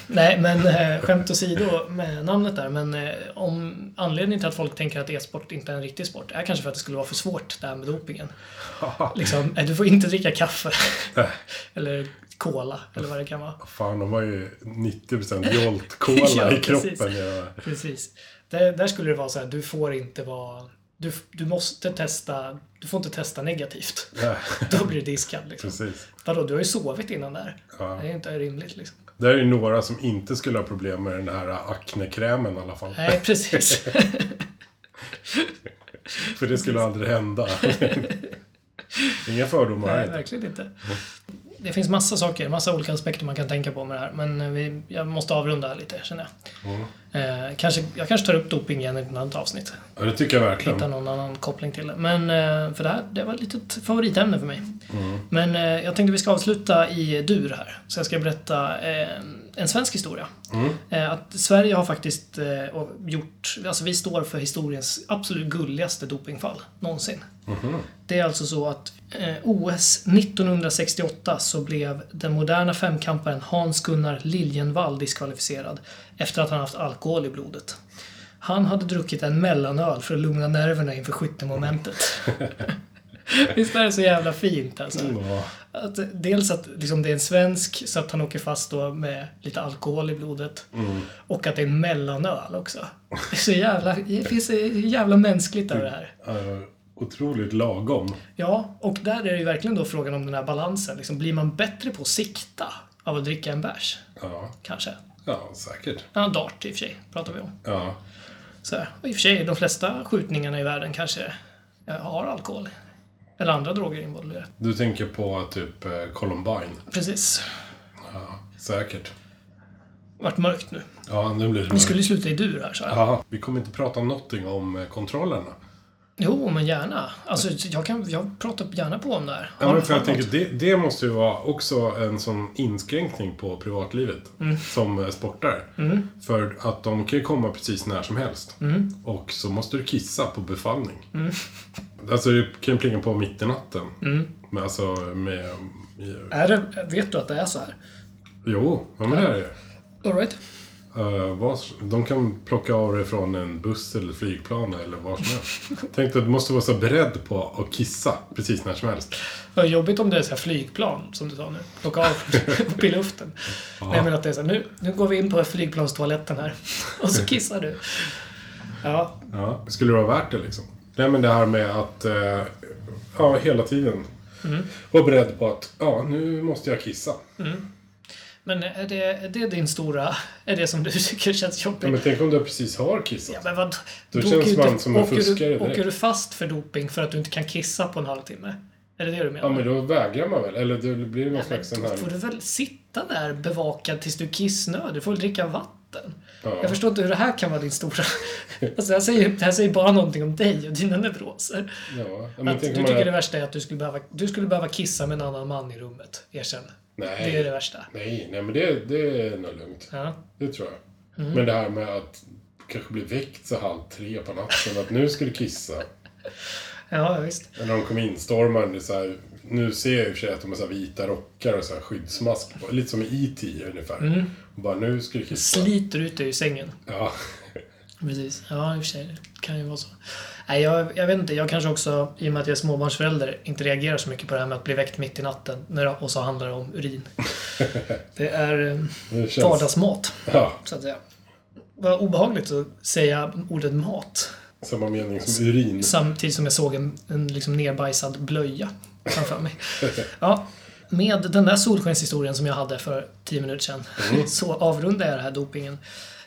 Nej, men eh, skämt åsido med namnet där. Men eh, om anledningen till att folk tänker att e-sport inte är en riktig sport är kanske för att det skulle vara för svårt det här med dopingen. liksom, eh, du får inte dricka kaffe. eller cola, eller vad det kan vara. Fan, de har ju 90% Jolt-cola Ja, i kroppen. precis. Ja. Precis. Där, där skulle det vara så här, du får inte vara... Du, du måste testa... Du får inte testa negativt. Då blir du diskad liksom. precis. Vadå, du har ju sovit innan där. Ja. Det är inte rimligt liksom. Det är ju några som inte skulle ha problem med den här aknekrämen i alla fall. Nej, precis. För det skulle aldrig hända. Inga fördomar här Nej, inte. verkligen inte. Det finns massa saker, massa olika aspekter man kan tänka på med det här. Men eh, vi, jag måste avrunda lite, känner jag. Eh, kanske, jag kanske tar upp doping igen i ett annat avsnitt. Ja, det tycker jag Hitta verkligen. någon annan koppling till det. Men eh, för det här, det var ett litet favoritämne för mig. Men eh, jag tänkte vi ska avsluta i dur här. Så jag ska berätta eh, en svensk historia. Eh, att Sverige har faktiskt eh, gjort, alltså vi står för historiens absolut gulligaste dopingfall någonsin. Det är alltså så att OS 1968 så blev den moderna femkamparen Hans-Gunnar Liljenvall diskvalificerad efter att han haft alkohol i blodet. Han hade druckit en mellanöl för att lugna nerverna inför skyttemomentet. Visst är det så jävla fint alltså? Ja, Att, dels att liksom, det är en svensk så att han åker fast då med lite alkohol i blodet. Och att det är en mellanöl också. Det, är så jävla, det finns så jävla mänskligt över det här. otroligt lagom. Ja, och där är det ju verkligen då frågan om den här balansen. Liksom, blir man bättre på att sikta av att dricka en bärs? Ja, Kanske. Ja säkert. Ja, dart i och för sig, pratar vi om. Ja, Så. Och i och för sig, de flesta skjutningarna i världen kanske har alkohol. Eller andra droger involverade. du tänker på typ eh, Columbine. Precis. Ja, säkert. Vart mörkt nu. Ja, nu blir det Vi skulle sluta i dur här, så. Ja, vi kommer inte prata någonting om eh, kontrollerna. Jo, men gärna. Alltså, jag, kan, jag pratar gärna på om det här. Ja, men för jag tänker, det, det måste ju vara också en sån inskränkning på privatlivet som eh, sportare. För att de kan ju komma precis när som helst. Och så måste du kissa på befallning. Alltså det kan ju plinga på mitt i natten. Men alltså med... Är det, vet du att det är så här? Jo, ja, men det är det. All right. Uh, vad, de kan plocka av dig från en buss eller flygplan eller vad som helst. Tänk att du måste vara så beredd på att kissa precis när som helst. Vad jobbigt om det är så här flygplan, som du sa nu. Plocka av upp i luften. Men jag menar att det är så här, nu, nu går vi in på flygplanstoaletten här. Och så kissar du. Ja, Ja, skulle det vara värt det liksom? Nej men det här med att eh, ja, hela tiden vara beredd på att ja, nu måste jag kissa. Men är det, är det din stora... Är det som du tycker känns Ja, jobbigt? men tänk om du precis har kissat. Ja, men vad, Då känns du man inte- som en åker fuskare du, åker du fast för doping för att du inte kan kissa på en halvtimme? Är det det du menar? Ja, men då vägrar man väl? Eller det blir någon Men slags sån då här... får du väl sitta där bevakad tills du är kissnödig. Du får väl dricka vatten. Ja. Jag förstår inte hur det här kan vara din stora... Alltså jag säger, det här säger bara någonting om dig och dina neuroser. Ja, ja, men Att du tycker man... det värsta är att du skulle, behöva, du skulle behöva kissa med en annan man i rummet. Erkänn. Nej. Det är det värsta. Nej, nej men det, det är nog lugnt. Ja. Det tror jag. Mm. Men det här med att kanske bli väckt så halv tre på natten, att nu ska du kissa. Ja, visst. Eller de kommer instormande så här, Nu ser jag i och för sig att de har så vita rockar och så här skyddsmask på. Lite som i E.T. ungefär. Mm. Och bara, nu ska du kissa. Sliter ut dig ur sängen. Ja. Precis. Ja, i och för sig. Det kan ju vara så. Nej, jag, jag vet inte. Jag kanske också, i och med att jag är småbarnsförälder, inte reagerar så mycket på det här med att bli väckt mitt i natten. När och så handlar det om urin. Det är eh, Det känns... vardagsmat, Ja, så att säga. Vad obehagligt att säga ordet mat. samma mening som urin. Samtidigt som jag såg en, en liksom nerbajsad blöja framför mig. Ja, med den där solskenshistorien som jag hade för tio minuter sedan så avrundar jag den här dopingen.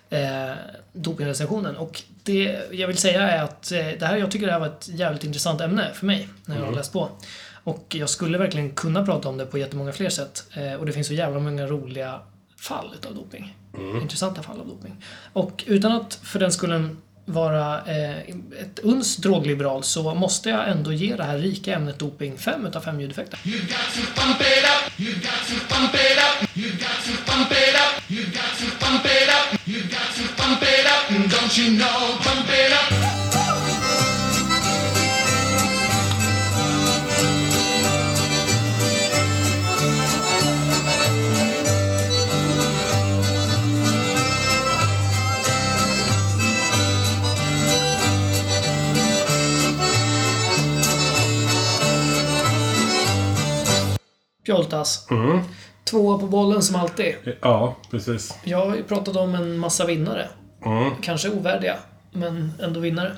Eh, dopingrecensionen. Och det jag vill säga är att eh, det här, jag tycker det här var ett jävligt intressant ämne för mig när jag mm. har läst på. Och jag skulle verkligen kunna prata om det på jättemånga fler sätt. Eh, och det finns så jävla många roliga fall utav doping. Mm. Intressanta fall av doping. Och utan att för den skulle vara eh, ett uns drogliberal så måste jag ändå ge det här rika ämnet doping 5 utav 5 ljudeffekter. You don't you know? Pump it up. Pjoltas. Mm. Tvåa på bollen som alltid. Ja, precis. Jag har ju pratat om en massa vinnare. Mm. Kanske ovärdiga, men ändå vinnare.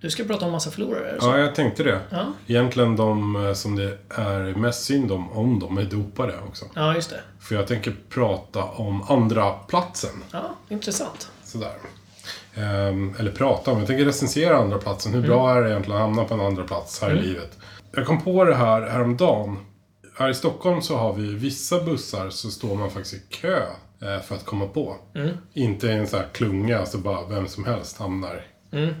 Du ska prata om massa förlorare, så? Ja, jag tänkte det. Ja. Egentligen de eh, som det är mest synd om, om de är dopade också. Ja, just det. För jag tänker prata om andra platsen. Ja, intressant. Sådär. Ehm, eller prata om, jag tänker recensera andra platsen. Hur bra är det egentligen att hamna på en andra plats här i livet? Jag kom på det här häromdagen. Här i Stockholm så har vi vissa bussar så står man faktiskt i kö för att komma på. Inte i en sån här klunga så bara vem som helst hamnar. Mm,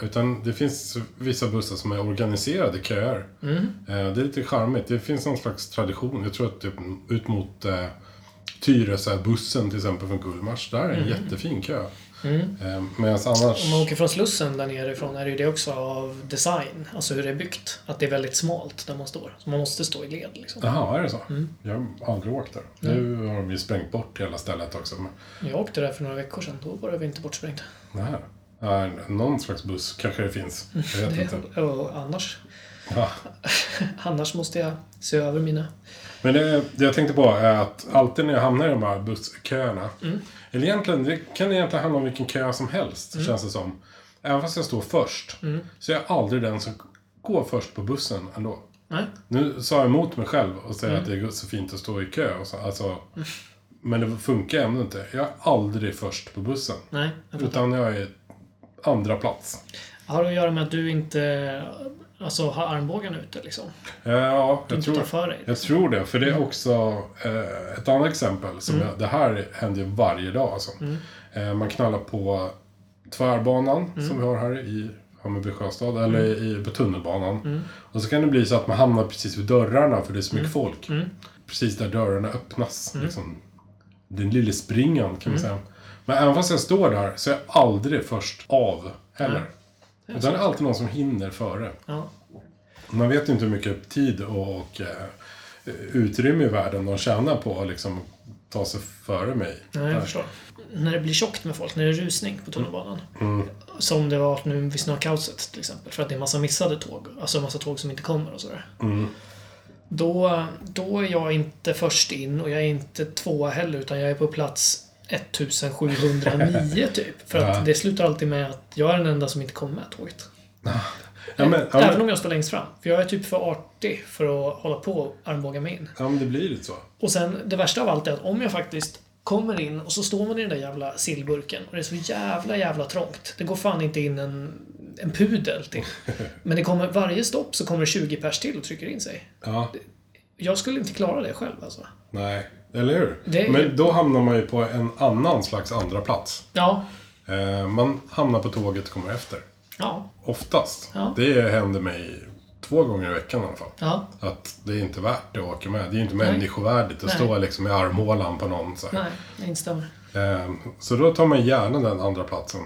det. Utan det finns vissa bussar som är organiserade köer. Eh, Det är lite charmigt. Det finns någon slags tradition. Jag tror att typ ut mot eh, Tyresö, bussen till exempel från Gullmars. Där är en jättefin kö. Eh, Medan annars... Om man åker från Slussen där nerifrån är det ju det också av design. Alltså hur det är byggt. Att det är väldigt smalt där man står. Så man måste stå i led liksom. Jaha, är det så? Jag har aldrig åkt där. Nu har de ju sprängt bort hela stället också. Men, Jag åkte där för några veckor sedan. Då var det inte bortsprängt. Ja, någon slags buss kanske det finns. Jag vet inte. Det, och annars, Ja. annars måste jag se över mina... Men det, det jag tänkte på är att alltid när jag hamnar i de här bussköerna. Eller egentligen, det kan egentligen handla om vilken kö som helst, känns det som. Även fast jag står först. Så är jag aldrig den som går först på bussen ändå. Nej. Nu sa jag emot mig själv och säger att det är så fint att stå i kö. Och så, alltså, Men det funkar ändå inte. Jag är aldrig först på bussen. Nej, jag. Utan jag är andra plats. Har det att göra med att du inte alltså, har armbågen ute liksom? Ja, jag tror, för dig? jag tror det. För det är också eh, ett annat exempel. Som jag, det här händer ju varje dag. Alltså. Eh, man knallar på tvärbanan som vi har här i Hammarby sjöstad. Eller i, på tunnelbanan. Och så kan det bli så att man hamnar precis vid dörrarna för det är så mycket folk. Precis där dörrarna öppnas. Liksom, den lille springan kan man säga. Men även fast jag står där så är jag aldrig först av heller. Det är alltid någon som hinner före. Ja. Man vet ju inte hur mycket tid och, och eh, utrymme i världen de tjänar på att liksom ta sig före mig. Nej, Där. jag förstår. När det blir tjockt med folk, när det är rusning på tunnelbanan. Mm. Som det var nu vid snökaoset till exempel. För att det är massa missade tåg. Alltså massa tåg som inte kommer och sådär. Mm. Då, då är jag inte först in och jag är inte tvåa heller. Utan jag är på plats 1709 typ. För att Ja. det slutar alltid med att jag är den enda som inte kommer med tåget. Ja, men, ja, Även men, om jag står längst fram. För jag är typ för artig för att hålla på och armbåga mig in. ja, men det blir lite så. Och sen, det värsta av allt är att om jag faktiskt kommer in och så står man i den där jävla sillburken och det är så jävla, jävla trångt. Det går fan inte in en, en pudel till. Men det kommer, varje stopp så kommer det 20 pers till och trycker in sig. Ja, Jag skulle inte klara det själv alltså. nej. Eller hur? Det Men då hamnar man ju på en annan slags andra plats. Ja. Eh, man hamnar på tåget och kommer efter. Ja. Oftast. Ja. Det händer mig två gånger i veckan i alla fall. Ja. Att det är inte värt att åka med. Det är inte människovärdigt att Nej. stå liksom i armhålan på någon. Så, här. Nej, instämmer. Eh, så då tar man gärna den andra platsen.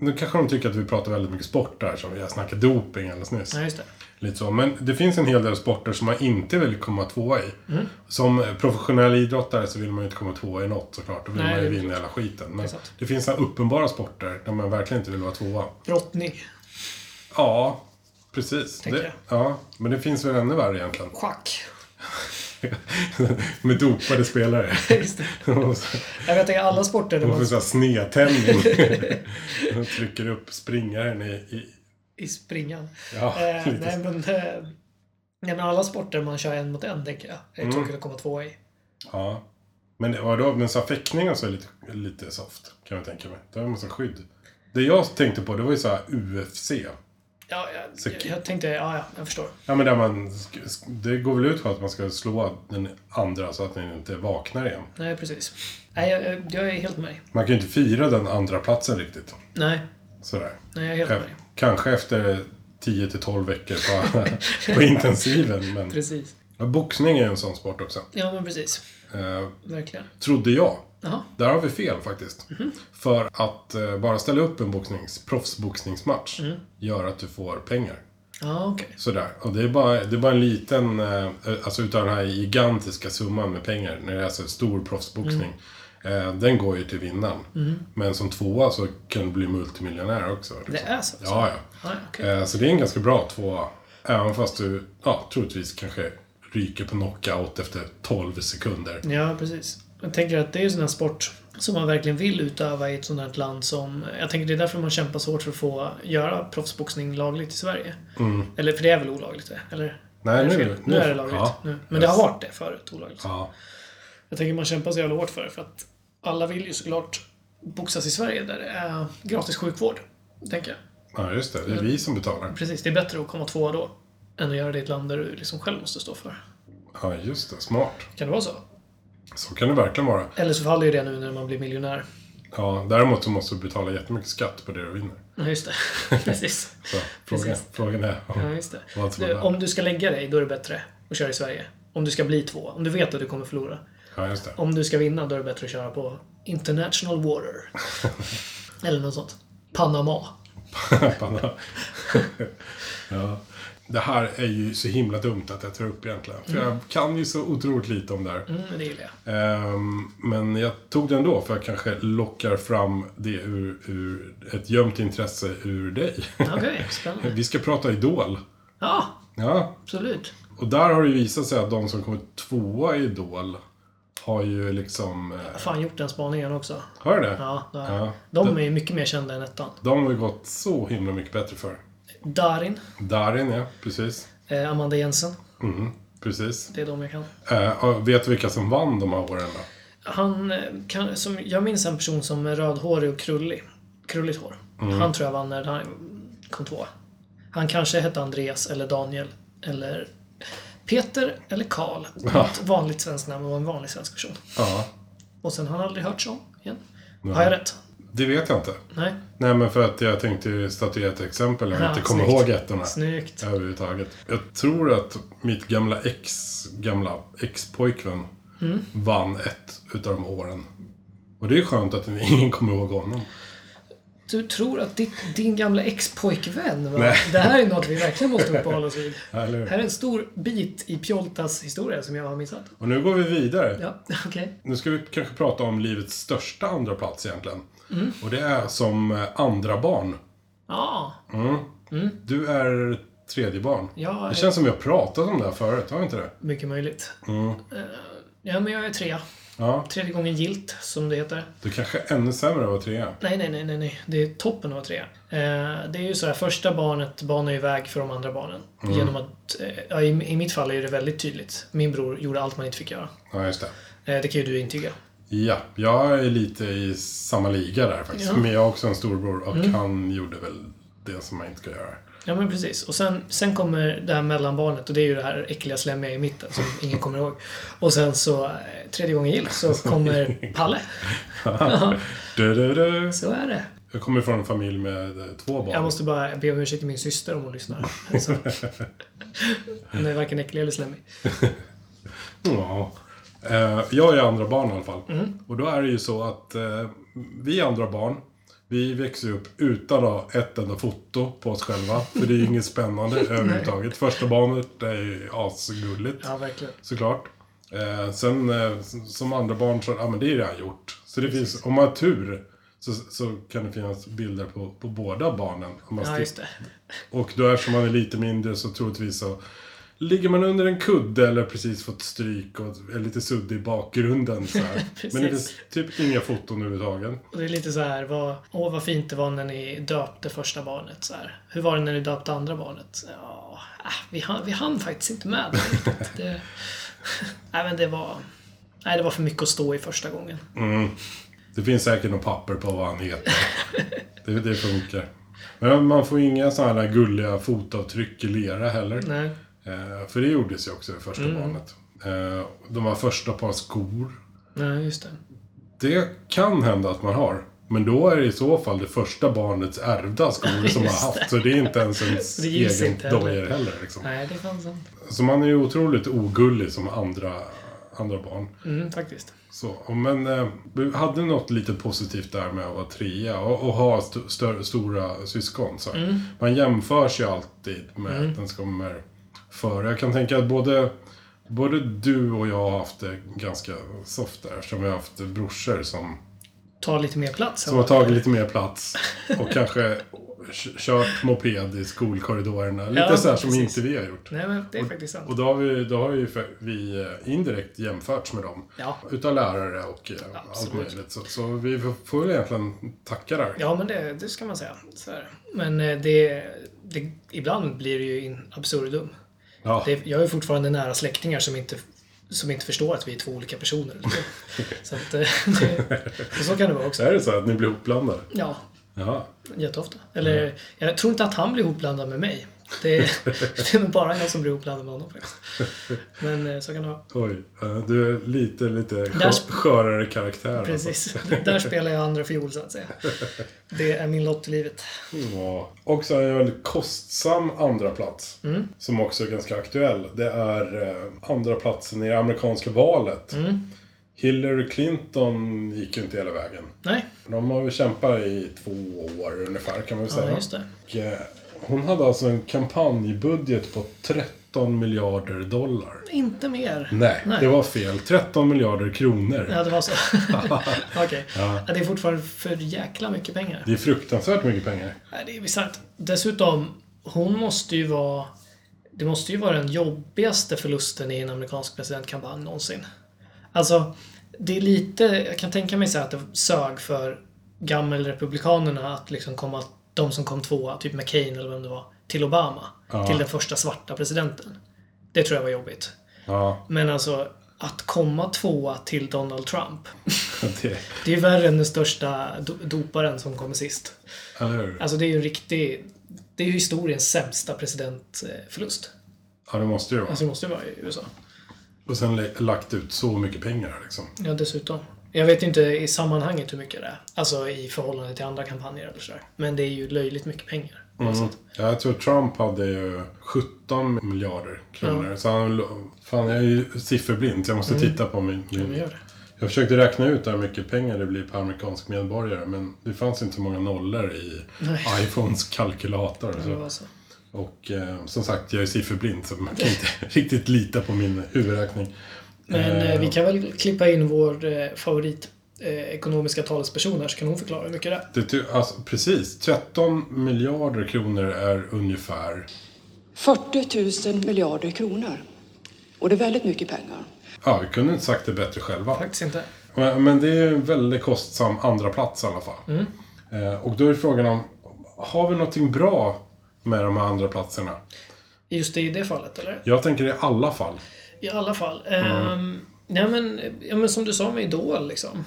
Nu kanske de tycker att vi pratar väldigt mycket sport där, som vi har snackat doping alldeles nyss. Nej, just det. Lite så. Men det finns en hel del sporter som man inte vill komma tvåa i. Mm. Som professionell idrottare så vill man ju inte komma tvåa i något såklart. Då vill Nej, man ju vinna hela skiten. Men Det det finns här uppenbara sporter där man verkligen inte vill vara tvåa. Brottning. Ja, precis. Tänker Det, ja, men det finns väl ännu värre egentligen. Schack. Med dopade spelare. Just. De Jag vet inte, alla sporter där får man snedtändning. De trycker upp springaren i... i i springan. ja, Eh, nej, men, eh, nej, men alla sporter man kör en mot en, tänker jag. Är Mm. tråkigt att komma tvåa i. Ja. Men vadå, men så fäktning och så är lite, lite soft, kan jag tänka mig. Det har en massa skydd. Det jag tänkte på, det var ju så här UFC. Ja, jag, Så- jag, jag tänkte, ja, ja, jag förstår. Ja, men där man... Det går väl ut på att man ska slå den andra så att den inte vaknar igen. Nej, precis. Nej, jag, jag, jag är helt med dig. Man kan ju inte fira den andra platsen riktigt. Nej, Sådär. nej, jag är helt med dig. Kanske efter 10 till 12 veckor på, på intensiven. Men Precis. ja, boxning är ju en sån sport också. Ja, men precis. Eh, Verkligen. trodde jag. Jaha. Där har vi fel faktiskt. För att eh, bara ställa upp en boxnings, proffsboxningsmatch gör att du får pengar. Ja, okej. Sådär. Och det är bara, det är bara en liten, eh, alltså utav den här gigantiska summan med pengar, när det är alltså stor proffsboxning. Eh, den går ju till vinnaren. Men som tvåa så kan du bli multimiljonär också. Det liksom. är så? Ja, ja. Ja, okej. Eh, så det är en ganska bra tvåa. Även fast du, ja, troligtvis kanske ryker på knockout efter 12 sekunder. Ja, precis. Jag tänker att det är ju en sån här sport som man verkligen vill utöva i ett sånt här land som... Jag tänker det är därför man kämpar så hårt för att få göra proffsboxning lagligt i Sverige. Eller, för det är väl olagligt det? Eller? Mm. Nej, det nu- nu- nu är det lagligt. ja. nu. Men det har varit det förut, olagligt. Ja, Jag tänker man kämpar så jävla hårt för det, för att alla vill ju såklart boxas i Sverige där det är gratis sjukvård. Tänker jag. ja, just det. Det är vi som betalar. Precis, det är bättre att komma tvåa då. Än att göra det i ett land där du liksom själv måste stå för. Ja, just det. Smart. Kan det vara så? Så kan det verkligen vara. Eller så faller ju det nu när man blir miljonär. Ja, däremot så måste du betala jättemycket skatt på det du vinner. Ja, just det. Precis. Så frågan, Precis. frågan är Ja, just det. Du, om du ska lägga dig, då är det bättre att köra i Sverige. Om du ska bli två. Om du vet att du kommer förlora. Ja, just det. Om du ska vinna, då är det bättre att köra på International Water. Eller något sånt. Panama. Panna. ja. Det här är ju så himla dumt att jag tar upp egentligen. För jag kan ju så otroligt lite om det här. Mm, det gillar jag. Ehm, men jag tog det ändå för jag kanske lockar fram det ur, ur ett gömt intresse ur dig. Okej, spännande. Vi ska prata Idol. Ja, Ja, absolut. och där har det visat sig att de som kommer tvåa i Idol har ju liksom... Jag Eh, fan gjort den spaningen också. har du det? Ja, det har Ja. jag. De är ju mycket mer kända än ettan. De har ju gått så himla mycket bättre för. Darin, Darin, ja. Precis. eh, Amanda Jensen. Mm, precis. Det är de jag kan. Eh, vet du vilka som vann de här åren då? Han eh, kan, som, jag minns en person som är rödhårig och krullig. Krulligt hår. Mm. Han tror jag vann när han kom tvåa. Han kanske hette Andreas eller Daniel eller Peter eller Karl. Ett vanligt svenskt namn och en vanlig svensk person. Ja, Och sen har han aldrig hört om igen. Har jag rätt? det vet jag inte. Nej? Nej, men för att jag tänkte ju statuera ett exempel. Jag Ja, inte kommer ihåg ettorna. Snyggt. Överhuvudtaget. Jag tror att mitt gamla ex, gamla ex-pojkvän Mm. vann ett utav de åren. Och det är skönt att ingen kommer ihåg honom. Du tror att ditt, din gamla ex-pojkvän. Det här är något vi verkligen måste uppehålla oss vid. Här är en stor bit i Pjoltas historia som jag har missat. Och nu går vi vidare. Ja, okej. Nu ska vi kanske prata om livets största andra plats egentligen. Mm. Och det är som eh, andra barn. Ja, Du är tredje barn. jag Det är känns som vi har pratat om det här förut, har vi inte det? mycket möjligt. Mm. Eh, Ja, men jag är trea. Ja, Tredje gången gilt, som det heter. du kanske är ännu sämre att vara trea. Nej, nej, nej, nej, nej. Det är toppen att vara trea. Eh, det är ju så här, första barnet banar ju väg för de andra barnen. Mm. Genom att, eh, i, i mitt fall är det väldigt tydligt. Min bror gjorde allt man inte fick göra. Ja, just det. Eh, det kan ju du intyga. Ja, jag är lite i samma liga där faktiskt. Ja. Mm. Men jag har också en storbror och han gjorde väl det som man inte ska göra. Ja, men precis. Och sen, sen kommer det här mellanbarnet och det är ju det här äckliga slemmiga i mitten som ingen kommer ihåg. Och sen så, eh, tredje gången gillt, så kommer Palle. Du, du, du. Så är det. Jag kommer från en familj med eh, två barn. Jag måste bara be om ursäkt till min syster om hon lyssnar. Alltså, hon är varken äcklig eller slemmig. Ja. Eh, jag är andra barn i alla fall. Mm. Och då är det ju så att vi andra barn, vi växer upp utan att ha ett enda foto på oss själva. För det är ju inget spännande överhuvudtaget. Första barnet är ju asgulligt. Ja, verkligen. Såklart. Eh, sen eh, som andra barn så, ja men det är redan gjort. Så det finns, om man har tur så, så kan det finnas bilder på, på båda barnen. Om man Ja, just det. och då eftersom man är lite mindre så troligtvis så ligger man under en kudde eller precis fått stryk och är lite suddig i bakgrunden. Så. Men det finns typ inga foton överhuvudtaget. Och det är lite så här, vad, åh vad fint det var när ni döpte första barnet. Så här. Hur var det när ni döpte andra barnet? Ja, äh, vi, hann, vi hann faktiskt inte med det det. Nej, men det var... Nej, det var för mycket att stå i första gången. Det finns säkert något papper på vad han heter. det, det funkar. Men man får inga sådana här gulliga fotavtryck i lera heller. Nej. Eh, för det gjordes ju också i första barnet. Eh, de var första par skor. Nej, just det. Det kan hända att man har. Men då är det i så fall det första barnets ärvda skor som har Just haft. Så det är inte ens ens Det egen inte heller. dojor heller. Liksom. Nej, det är fan sant. Så man är ju otroligt ogullig som andra, andra barn. Mm, faktiskt. Så, men eh, vi hade något lite positivt där med att vara trea och, och ha st stora syskon. Så. Mm. Man jämförs ju alltid med att den som kommer före. Jag kan tänka att både, både du och jag har haft det ganska soft där. Eftersom vi har haft brorsor som Ta lite mer plats. som har tagit lite mer plats. Och kanske kört moped i skolkorridorerna. Lite Ja, så här som precis. inte vi har gjort. Nej, men det är faktiskt sant. Och då har vi, då har vi, vi eh, indirekt jämförts med dem. Ja. Utav lärare och eh, allt Absolut. möjligt. Så, så vi får väl egentligen tacka där. Ja, men det, det ska man säga. Men eh, det, det, ibland blir det ju in absurdum. Ja. Det, jag har ju fortfarande nära släktingar som inte, som inte förstår att vi är två olika personer. Så att, eh, det, så kan det vara också. Är det så att ni blir ihopblandade? Ja, Ja. jätteofta. Eller, jag tror inte att han blir ihopblandad med mig. Det, det är bara jag som blir ihopblandad med honom faktiskt. Men eh, så kan det vara. Oj. Du är lite, lite Där- skö- skörare karaktär. alltså. Precis. Där spelar jag andra fiol så att säga. Det är min lott i livet. Ja. Också en väldigt kostsam andra plats Mm. Som också är ganska aktuell. Det är eh, andra platsen i det amerikanska valet. Mm. Hillary Clinton gick ju inte hela vägen. Nej, De har väl kämpat i två år ungefär kan man väl säga. ja, just det. Och, eh, hon hade alltså en kampanjbudget på 13 miljarder dollar. Inte mer. Nej, Nej. det var fel. 13 miljarder kronor. Ja, det var så. Okej. Ja. Ja, det är fortfarande för jäkla mycket pengar. Det är fruktansvärt mycket pengar. Nej, det är bisarrt. Dessutom, hon måste ju vara... Det måste ju vara den jobbigaste förlusten i en amerikansk presidentkampanj någonsin. Alltså, det är lite... Jag kan tänka mig så här att det sög för gammelrepublikanerna att liksom komma... De som kom tvåa, typ McCain eller vem det var, till Obama. Ja. Till den första svarta presidenten. Det tror jag var jobbigt. Ja, Men alltså, att komma tvåa till Donald Trump. det, Det är värre än den största do- doparen som kommer sist. eller? Alltså det är ju en riktig... Det är ju historiens sämsta presidentförlust. Ja, det måste ju vara. Alltså det måste ju vara i USA. Och sen lagt ut så mycket pengar liksom. Ja, dessutom. Jag vet inte i sammanhanget hur mycket det är. Alltså i förhållande till andra kampanjer eller sådär. Men det är ju löjligt mycket pengar. Mm. Ja, jag tror Trump hade ju 17 miljarder kronor. Så han, fan, jag är ju sifferblind så jag måste titta på min... Ja, min det. jag försökte räkna ut hur mycket pengar det blir per amerikansk medborgare. Men det fanns inte så många nollor i Nej. iPhones kalkylator. Så. så. Och eh, som sagt, jag är sifferblind så man kan inte riktigt lita på min huvudräkning. Men Eh, eh, vi kan väl klippa in vår eh, favorit eh, ekonomiska talesperson här så kan hon förklara hur mycket det är. Det, alltså, precis, 13 miljarder kronor är ungefär 40 000 miljarder kronor. Och det är väldigt mycket pengar. Ja, vi kunde inte sagt det bättre själva. Faktiskt inte. Men, men det är en väldigt kostsam andra plats i alla fall. Eh, och då är frågan om, har vi någonting bra med de här andra platserna? Just det, i det fallet, eller? Jag tänker i alla fall. I alla fall. Ehm, nej, men, ja, men som du sa med Idol, liksom.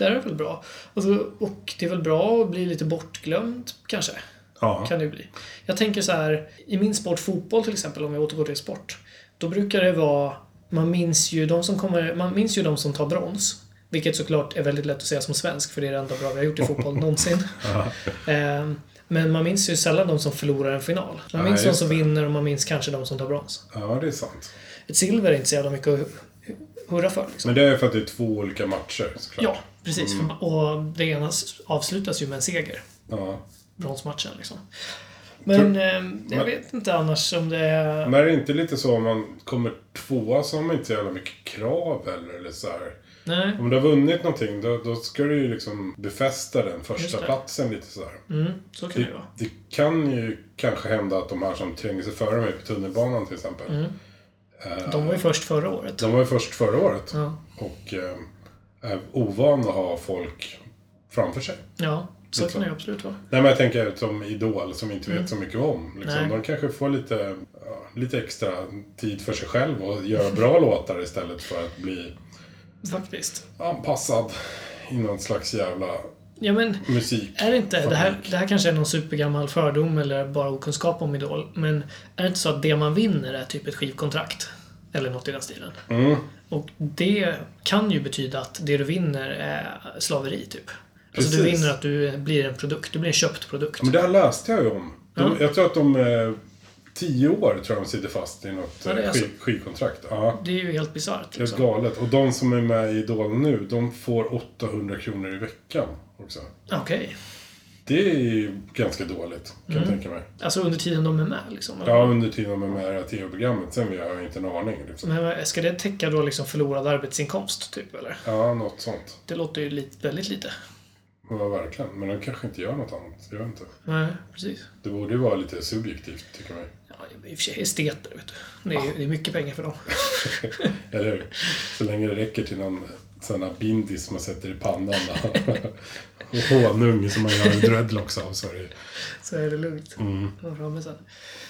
Är det väl bra. Alltså, och det är väl bra att bli lite bortglömd, kanske. Ja, Kan det bli. Jag tänker så här, i min sport, fotboll till exempel, om vi återgår till sport. Då brukar det vara, man minns ju de som kommer, man minns ju de som tar brons. Vilket såklart är väldigt lätt att säga som svensk, för det är det enda bra vi har gjort i fotboll någonsin. Ehm, men man minns ju sällan de som förlorar en final. Man minns de som vinner och man minns kanske de som tar brons. ja, det är sant. Ett silver är inte så jävla mycket att hu- hurra för. Liksom. Men det är för att det är två olika matcher såklart. Ja, precis. Och det ena avslutas ju med en seger. Ja. Bronsmatchen liksom. Men eh, jag vet inte annars om det är... Men är det inte lite så om man kommer tvåa så har man inte så jävla mycket krav eller, eller så här. Nej. Om du har vunnit någonting då, då ska du ju liksom befästa den första platsen lite så här. Mm, så kan det Det, ju vara. det kan ju kanske hända att de här som tränger sig före mig på tunnelbanan till exempel. Mm. De var ju först förra året. De var ju först förra året. Ja. Och eh, är ovana att ha folk framför sig. Ja, så Lite kan det ju absolut vara. Nej men jag tänker som Idol som inte vet så mycket om. Liksom. Mm. De kanske får lite, ja, lite extra tid för sig själv och göra bra låtar istället för att bli Faktiskt. anpassad i någon slags jävla Ja men, musik. är det inte... Det här, det här kanske är någon supergammal fördom eller bara okunskap om Idol. Men är det inte så att det man vinner är typ ett skivkontrakt? Eller något i den stilen. Mm. Och det kan ju betyda att det du vinner är slaveri, typ. Alltså du Precis. vinner att du blir en produkt. Du blir en köpt produkt. Men det här läste jag ju om. De, Ja. Jag tror att de eh, tio år tror jag de sitter fast i något Ja, eh, så. skiv, skivkontrakt. Ja. Det är ju helt bisarrt. Helt Liksom. galet. Och de som är med i Idol nu, de får 800 kronor i veckan också. Okej. Det är ju ganska dåligt, kan Mm. jag tänka mig. Alltså under tiden de är med, liksom. Ja, under tiden de är med i det här tv-programmet. Sen har jag inte en aning. Liksom. Men ska det täcka då liksom förlorad arbetsinkomst, typ, eller? Ja, något sånt. Det låter ju lite, väldigt lite. Ja, verkligen. Men de kanske inte gör något annat. Jag vet inte. Nej, precis. Det borde ju vara lite subjektivt, tycker man. Ja, i och för sig esteter, vet du. Det är, det är mycket pengar för dem. Eller hur? Så länge det räcker till någon sån här bindis man sätter i pannan. och honung som man gör dreadlocks av. Så är det. Så är det lugnt. Mm. Framme sen.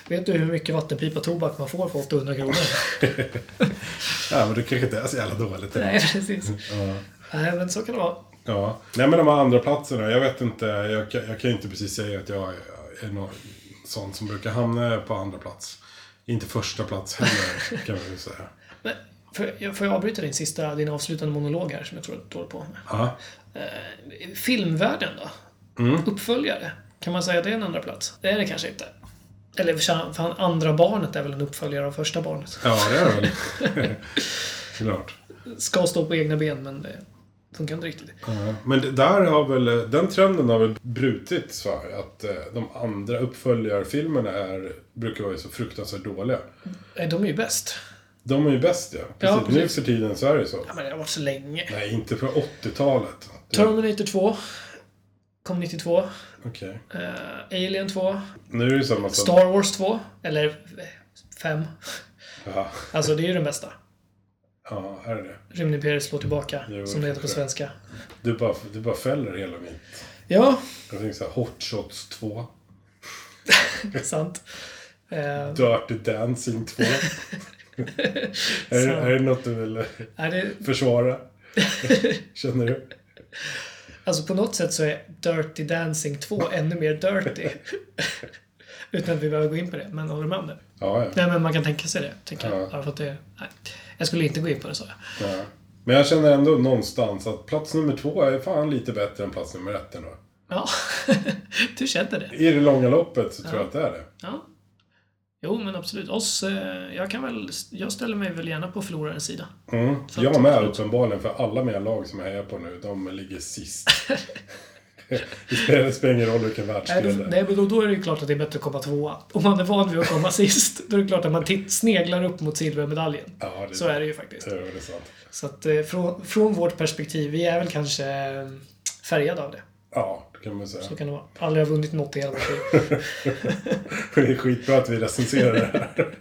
Vet du hur mycket vattenpipa tobak man får för 800 kronor? Ja, men det kanske inte är så jävla dåligt. Nej, precis. Ja. Nej, men så kan det vara. Ja. Nej, men de här andra platserna. Jag vet inte. Jag, kan- jag kan ju inte precis säga att jag är någon sån som brukar hamna på andra plats. Inte första plats heller, kan man ju säga. Men, jag, får jag avbryta din sista, din avslutande monolog här som jag tror att du håller på med? Ja. Eh, filmvärlden då? Mm. Uppföljare? Kan man säga att det är en andra plats? Det är det kanske inte. Eller för andra barnet är väl en uppföljare av första barnet. Ja, det är det väl. Klart. Ska stå på egna ben, men det funkar inte riktigt. Ja, Men det där har väl, den trenden har väl brutits va? Att eh, de andra uppföljarfilmerna är, brukar vara så fruktansvärt dåliga. Nej, de är ju bäst. De är ju bäst ja. Precis. Ja, precis. Nu för tiden så är det så. Ja, men det har varit så länge. Nej, inte på 80-talet. Det- Terminator 2 kom 92. Okej. Eh, Alien 2. Nu är det samma. Star Wars 2. Eller 5. Ja, Alltså, det är ju den bästa. Ja, är det? Rymdimperiet slår tillbaka, Jo, som det heter på svenska. Du bara, du bara fäller hela min... Ja, Jag tänker såhär, Hot Shots 2. sant. Eh, Dirty Dancing 2. är, är det något du vill det, försvara? Känner du? alltså på något sätt så är Dirty Dancing 2 ännu mer dirty. Utan att vi behöver gå in på det, men håller du med om det? Ja, ja. Nej, men man kan tänka sig det, tänker Ja. jag. Ja, för att det, nej. Jag skulle inte gå in på det, så. Ja. Men jag känner ändå någonstans att plats nummer två är fan lite bättre än plats nummer ett ändå. Ja, du känner det. I det långa loppet så tror jag att det är det. Ja. Jo, men absolut. Oss, eh, jag kan väl, jag ställer mig väl gärna på förlorarens sida. Mm. Jag med uppenbarligen, för alla mina lag som jag hejar på nu, de ligger sist. det spelar, det spelar ingen roll vilken världsdel då, det är. nej, men då, då är det ju klart att det är bättre att komma tvåa. Om man är van vid att komma sist, då är det klart att man titt, sneglar upp mot silvermedaljen. Ja, det, Så är det ju faktiskt. Det är sant. Så att eh, från, från vårt perspektiv, vi är väl kanske eh, färgade av det. Ja, det kan man säga. Så kan det vara. Aldrig har vunnit något i hela vårt liv. Det är skitbra att vi recenserar det här.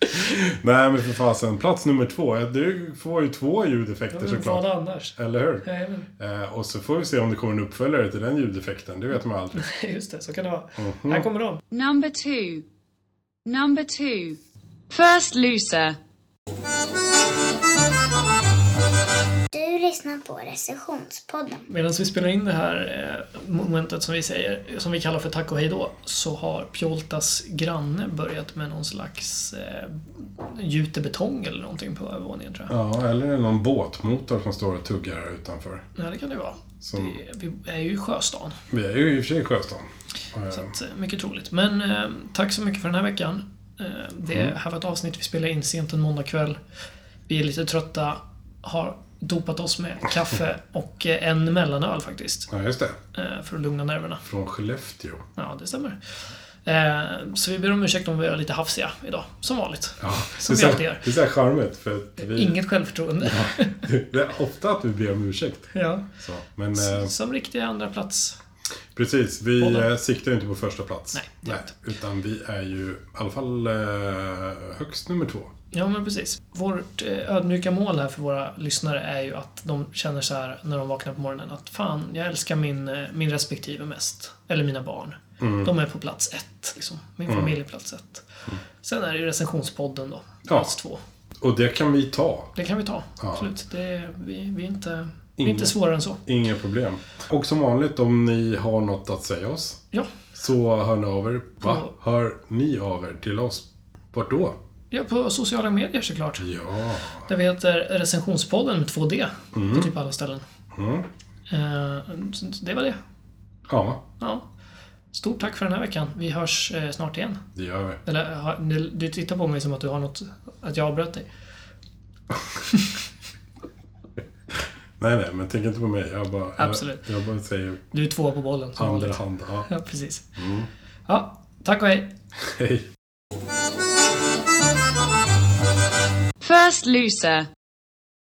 Nej, men för fasen. Plats nummer två. Du får ju två ljudeffekter Men såklart. vad annars? Eller hur? Men, Eh, och så får vi se om det kommer en uppföljare till den ljudeffekten. Det vet man aldrig. just det, så kan det vara. Mhm. Här kommer de. Number two. Number two. First loser. Lyssnar på recensionspodden. Medan vi spelar in det här eh, momentet som vi säger, som vi kallar för tack och hej då, så har Pjoltas granne börjat med någon slags eh, gjutebetong eller någonting på övervåningen tror jag. Ja, eller någon båtmotor som står och tuggar här utanför. Ja, det kan det vara. Som- Det, vi är ju i Sjöstan. Vi är ju i och för sig i Sjöstan. Eh, Så att, eh, mycket troligt. Men eh, tack så mycket för den här veckan. Eh, det Mm. här var ett avsnitt vi spelade in sent en måndagkväll. Vi är lite trötta, har dopat oss med kaffe och eh, en mellanöl faktiskt. Ja, just det. Eh, för att lugna nerverna. Från Skellefteå. Ja, det stämmer. Eh, så vi ber om ursäkt om vi är lite hafsiga idag, som vanligt. Ja, Som vi alltid gör. det är så här charmigt. För att vi, Inget självförtroende. det är ofta att vi ber om ursäkt. ja. Så. Men eh, Som riktiga andra plats. precis, vi eh, siktar ju inte på första plats. Nej, vi Utan vi är ju i alla fall högst nummer två. Ja, men precis. Vårt eh, ödmjuka mål här för våra lyssnare är ju att de känner så här när de vaknar på morgonen att fan, jag älskar min, eh, min respektive mest. Eller mina barn. Mm. De är på plats ett. Liksom. Min familj är plats ett. Sen är det ju recensionspodden då. Plats två. Och det kan vi ta. Det kan vi ta. Ja. Absolut. Det vi, vi, är inte, Ingen- inte svårare än så. Inga problem. Och som vanligt, om ni har något att säga oss, Ja. så hör ni av er. Va? På- Hör ni av er till oss? Vart då? Ja, på sociala medier såklart. Ja. Där vi heter recensionspodden med 2D. På typ alla ställen. Mm. Eh, det var det. Ja, Ja. Stort tack för den här veckan. Vi hörs eh, snart igen. det gör vi. Eller, du, tittar på mig som att du har något... Att jag avbröt dig. Nej, nej, men tänk inte på mig. Jag bara, Absolut. Jag, jag bara säger Du är två på bollen andra hand. Ja. Ja, precis. Ja, tack och hej. Hej. First loser.